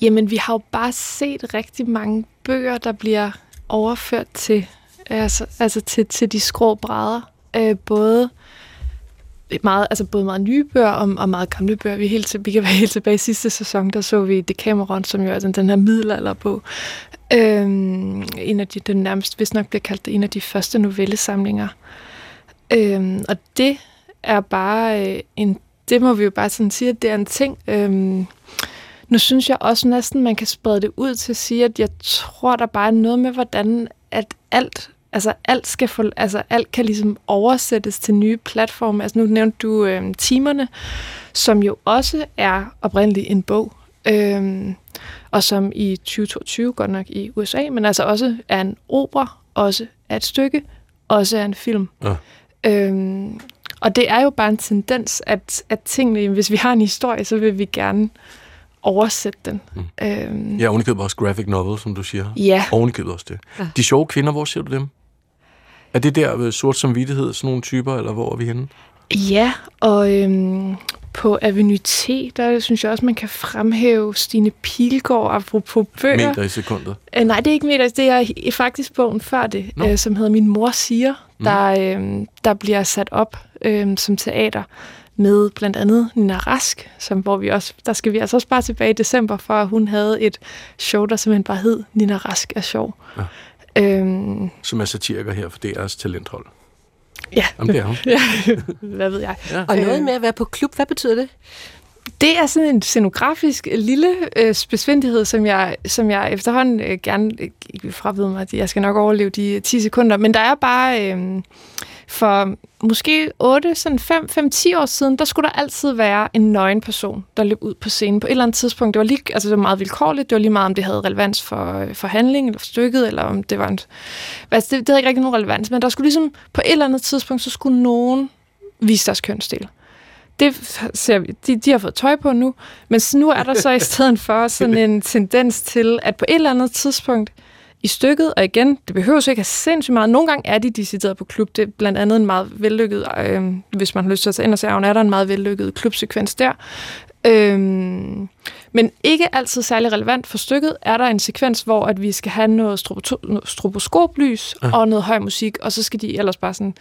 Jamen, vi har jo bare set rigtig mange bøger, der bliver overført til, altså, altså til, til de skrå brædder. Øh, både meget, altså både meget nye bøger og, og meget gamle bøger. Vi, helt, vi kan være helt tilbage i sidste sæson, der så vi Decameron, som jo er den, den her middelalderbog. Øhm, en af de, den nærmest, hvis nok bliver kaldt en af de første novellesamlinger. Øhm, og det er bare øh, en, det må vi jo bare sådan sige, at det er en ting. Øhm, nu synes jeg også næsten, man kan sprede det ud til at sige, at jeg tror, der bare er noget med, hvordan at alt altså alt skal få, altså alt kan ligesom oversættes til nye platforme. Altså nu nævnte du øh, timerne, som jo også er oprindeligt en bog, øh, og som i 2022 godt nok i USA, men altså også er en opera, også er et stykke, også er en film. Ja. Øh, og det er jo bare en tendens, at, at tingene, hvis vi har en historie, så vil vi gerne oversætte den. Mm. Øhm. Ja, ovenikøbet også graphic novel, som du siger. Ja. Ovenikøbet også det. Ja. De sjove kvinder, hvor ser du dem? Er det der øh, sort som vidtighed, sådan nogle typer, eller hvor er vi henne? Ja, og øhm, på Avenue T, der synes jeg også, man kan fremhæve Stine Pilgaard apropos bøger. Meter i sekundet? Æ, nej, det er ikke meter, det er faktisk bogen før det, no. øh, som hedder Min mor siger, mm. der, øh, der bliver sat op øh, som teater med blandt andet Nina Rask, som, hvor vi også, der skal vi altså også bare tilbage i december, for hun havde et show, der simpelthen bare hed Nina Rask er sjov. Ja. Øhm, Som er satiriker her for DR's talenthold. Ja. Jamen, det er hun. ja. Hvad ved jeg. Ja. Og noget med at være på klub, hvad betyder det? det er sådan en scenografisk øh, lille øh, besvindelighed, som jeg, som jeg efterhånden øh, gerne øh, ikke vil frabede mig. Jeg skal nok overleve de 10 sekunder, men der er bare... Øh, for måske 8, sådan 5, 5, 10 år siden, der skulle der altid være en nøgen person, der løb ud på scenen på et eller andet tidspunkt. Det var, lige, altså det var meget vilkårligt. Det var lige meget, om det havde relevans for, øh, for handling eller for stykket, eller om det var en... Altså det, det havde ikke rigtig nogen relevans, men der skulle ligesom på et eller andet tidspunkt, så skulle nogen vise deres kønsdel. Det ser vi. De, de har fået tøj på nu, men nu er der så i stedet for sådan en tendens til, at på et eller andet tidspunkt, i stykket, og igen, det behøver så ikke have sindssygt meget. Nogle gange er de decideret på klub. Det er blandt andet en meget vellykket, øh, hvis man har lyst til at tage ind og se, er der en meget vellykket klubsekvens der. Øh, men ikke altid særlig relevant for stykket, er der en sekvens, hvor at vi skal have noget stroboskoplys ja. og noget høj musik, og så skal de ellers bare sådan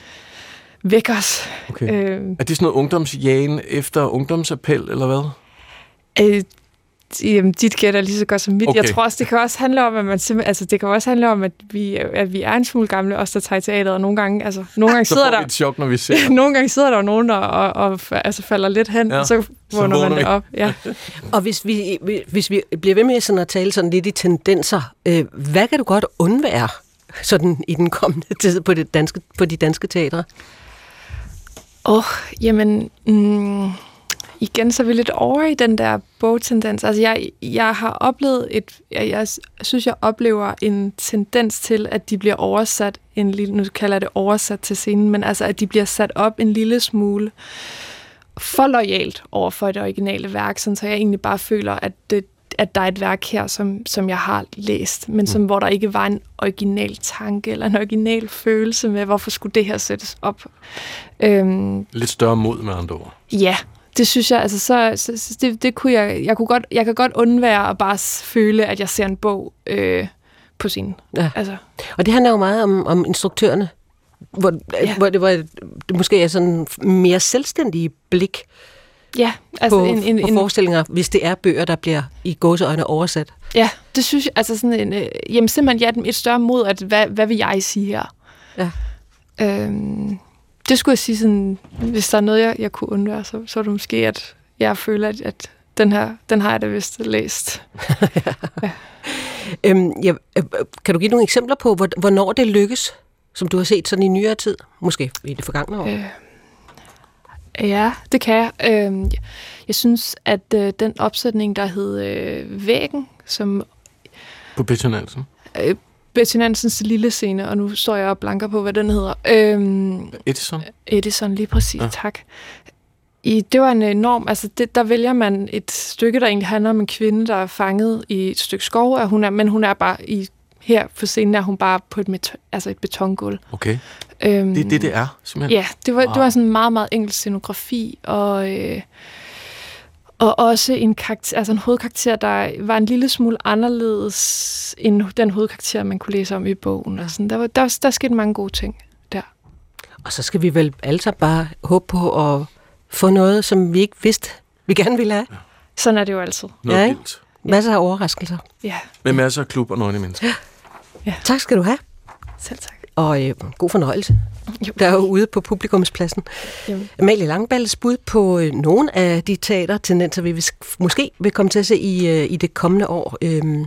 vække os. Okay. Øh, er det sådan noget ungdomsjagen efter ungdomsappel, eller hvad? Øh, Jamen, dit gæt er lige så godt som mit. Okay. Jeg tror også, det kan også handle om, at man simpelthen, altså, det kan også handle om, at vi, at vi er en smule gamle, os der tager i teateret, og nogle gange, altså, nogle gange sidder der... et chok, når vi ser Nogle gange sidder der nogen, der og, og, altså, falder lidt hen, ja. og så vågner man det op. Ja. og hvis vi, hvis vi bliver ved med sådan at tale sådan lidt i tendenser, øh, hvad kan du godt undvære sådan i den kommende tid på, det danske, på de danske teatre? Åh, oh, jamen... Mm, igen, så er vi lidt over i den der bogtendens. Altså, jeg, jeg har oplevet et... Jeg, jeg synes, jeg oplever en tendens til, at de bliver oversat en lille... Nu kalder jeg det oversat til scenen, men altså, at de bliver sat op en lille smule for lojalt over for det originale værk, sådan, så jeg egentlig bare føler, at det, at der er et værk her, som, som jeg har læst, men som, mm. hvor der ikke var en original tanke eller en original følelse med, hvorfor skulle det her sættes op. Øhm, Lidt større mod med andre ord. Ja, det synes jeg, altså så, så, så det, det kunne jeg, jeg kunne godt, jeg kan godt undvære at bare føle, at jeg ser en bog øh, på scenen. Ja. Altså. Og det handler jo meget om, om instruktørerne, hvor, ja. hvor, det, hvor det måske er sådan mere selvstændige blik ja, altså på, en, en, på forestillinger, hvis det er bøger, der bliver i gåseøjne oversat. Ja, det synes jeg, altså sådan en, øh, jamen simpelthen ja, et større mod, at hvad, hvad vil jeg sige her? Ja. Øhm, det skulle jeg sige sådan, hvis der er noget, jeg, jeg kunne undvære, så, så er det måske, at jeg føler, at, at den her, den har jeg da vist læst. ja. Øhm, ja, øh, kan du give nogle eksempler på, hvornår det lykkes, som du har set sådan i nyere tid? Måske i det forgangne år? Øh, ja, det kan jeg. Øh, jeg synes, at øh, den opsætning, der hed øh, Væggen, som... På Peter Nansen? Øh, Betty Nansens lille scene, og nu står jeg og blanker på, hvad den hedder. Øhm, Edison? Edison, lige præcis, ja. tak. I, det var en enorm, altså det, der vælger man et stykke, der egentlig handler om en kvinde, der er fanget i et stykke skov, og hun er, men hun er bare i, her på scenen er hun bare på et, met, altså et betongulv. Okay. Øhm, det er det, det er, simpelthen? Ja, det var, wow. det var sådan en meget, meget enkel scenografi, og... Øh, og også en, karakter, altså en hovedkarakter, der var en lille smule anderledes end den hovedkarakter, man kunne læse om i bogen. Og sådan. Der, var, der, der skete mange gode ting der. Og så skal vi vel altså bare håbe på at få noget, som vi ikke vidste, vi gerne ville have. Ja. Sådan er det jo altid. Noget ja, vildt. Masser af overraskelser. Ja. Med masser af klub og nøgne mennesker. Ja. ja. Tak skal du have. Selv tak. Og øh, god fornøjelse. Jo. Der er jo ude på publikumspladsen. Jamen. Amalie Langballes bud på øh, nogle af de teatertendenser, vi måske vil komme til at se i, øh, i det kommende år. Øhm,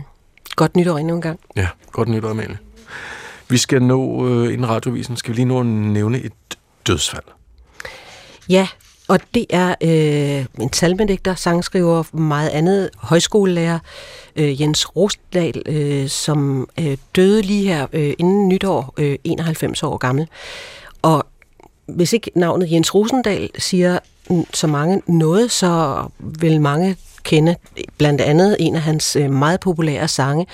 godt nytår endnu en gang. Ja, godt nytår, Amalie. Vi skal nå, øh, inden radiovisen, skal vi lige nå at nævne et dødsfald. Ja, og det er øh, en salmedigter, sangskriver, meget andet, højskolelærer, øh, Jens Rostdal, øh, som øh, døde lige her øh, inden nytår, øh, 91 år gammel. Og hvis ikke navnet Jens Rosendal siger så mange noget, så vil mange kende blandt andet en af hans øh, meget populære sange,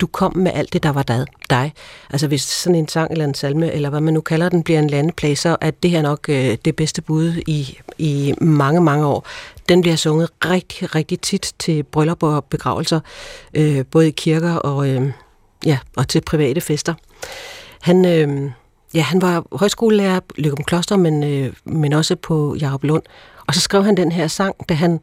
Du kom med alt det, der var dig. Altså hvis sådan en sang eller en salme, eller hvad man nu kalder den, bliver en landeplage, så er det her nok øh, det bedste bud i, i mange, mange år. Den bliver sunget rigtig, rigtig tit til bryllup og begravelser, øh, både i kirker og, øh, ja, og til private fester. Han, øh, ja, han var højskolelærer, Lykke Kloster, men, øh, men også på Jarup Lund. Og så skrev han den her sang, da han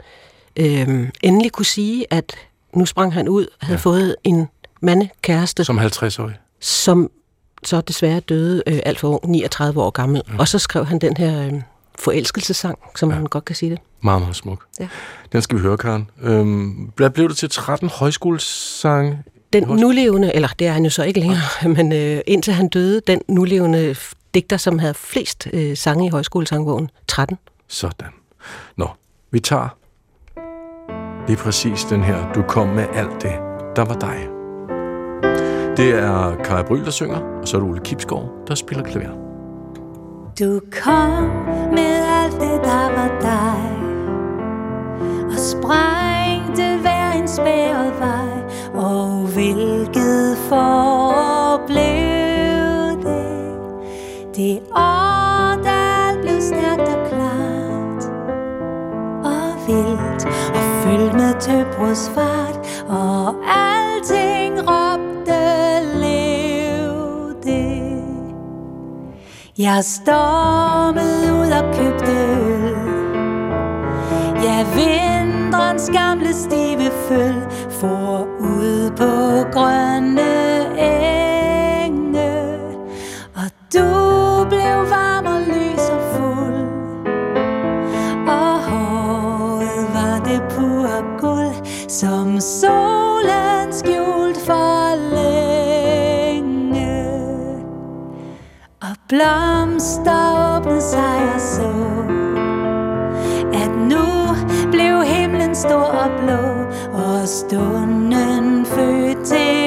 øh, endelig kunne sige, at nu sprang han ud, havde ja. fået en mandekæreste. Som 50-årig. Som så desværre døde øh, alt for ung, 39 år gammel. Ja. Og så skrev han den her øh, forelskelsesang, som ja. man godt kan sige det. Meget, meget smuk. Ja. Den skal vi høre, Karen. Øhm, hvad blev det til 13 højskolesange? Den nulevende, eller det er han jo så ikke længere, men øh, indtil han døde, den nulevende digter, som havde flest øh, sange i højskolesangbogen, 13. Sådan. Nå, vi tager lige præcis den her, du kom med alt det, der var dig. Det er Kaja Bryl, der synger, og så er det Ole Kipskov, der spiller klaver. Du kom med alt det, der var dig Og sprængte hver en spæret vej Og hvilket for blev det Det år, der alt blev stærkt og klart Og vildt og fyldt med tøbrudsfart Og alting råbte lev det Jeg stormede ud og købte øl. Ja, vinterens gamle stive føl For ud på grønne Som solen skjult for længe. Og blomster åbnede sig og så At nu blev himlen stor og blå Og stunden født til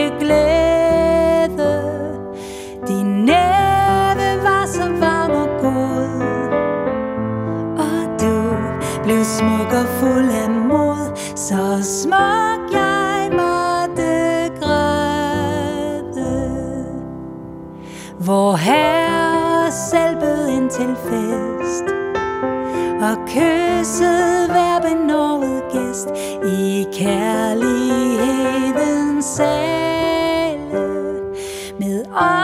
Hvor herre selv bød ind til fest Og kyssede hver benovet gæst I kærlighedens sale Med øjne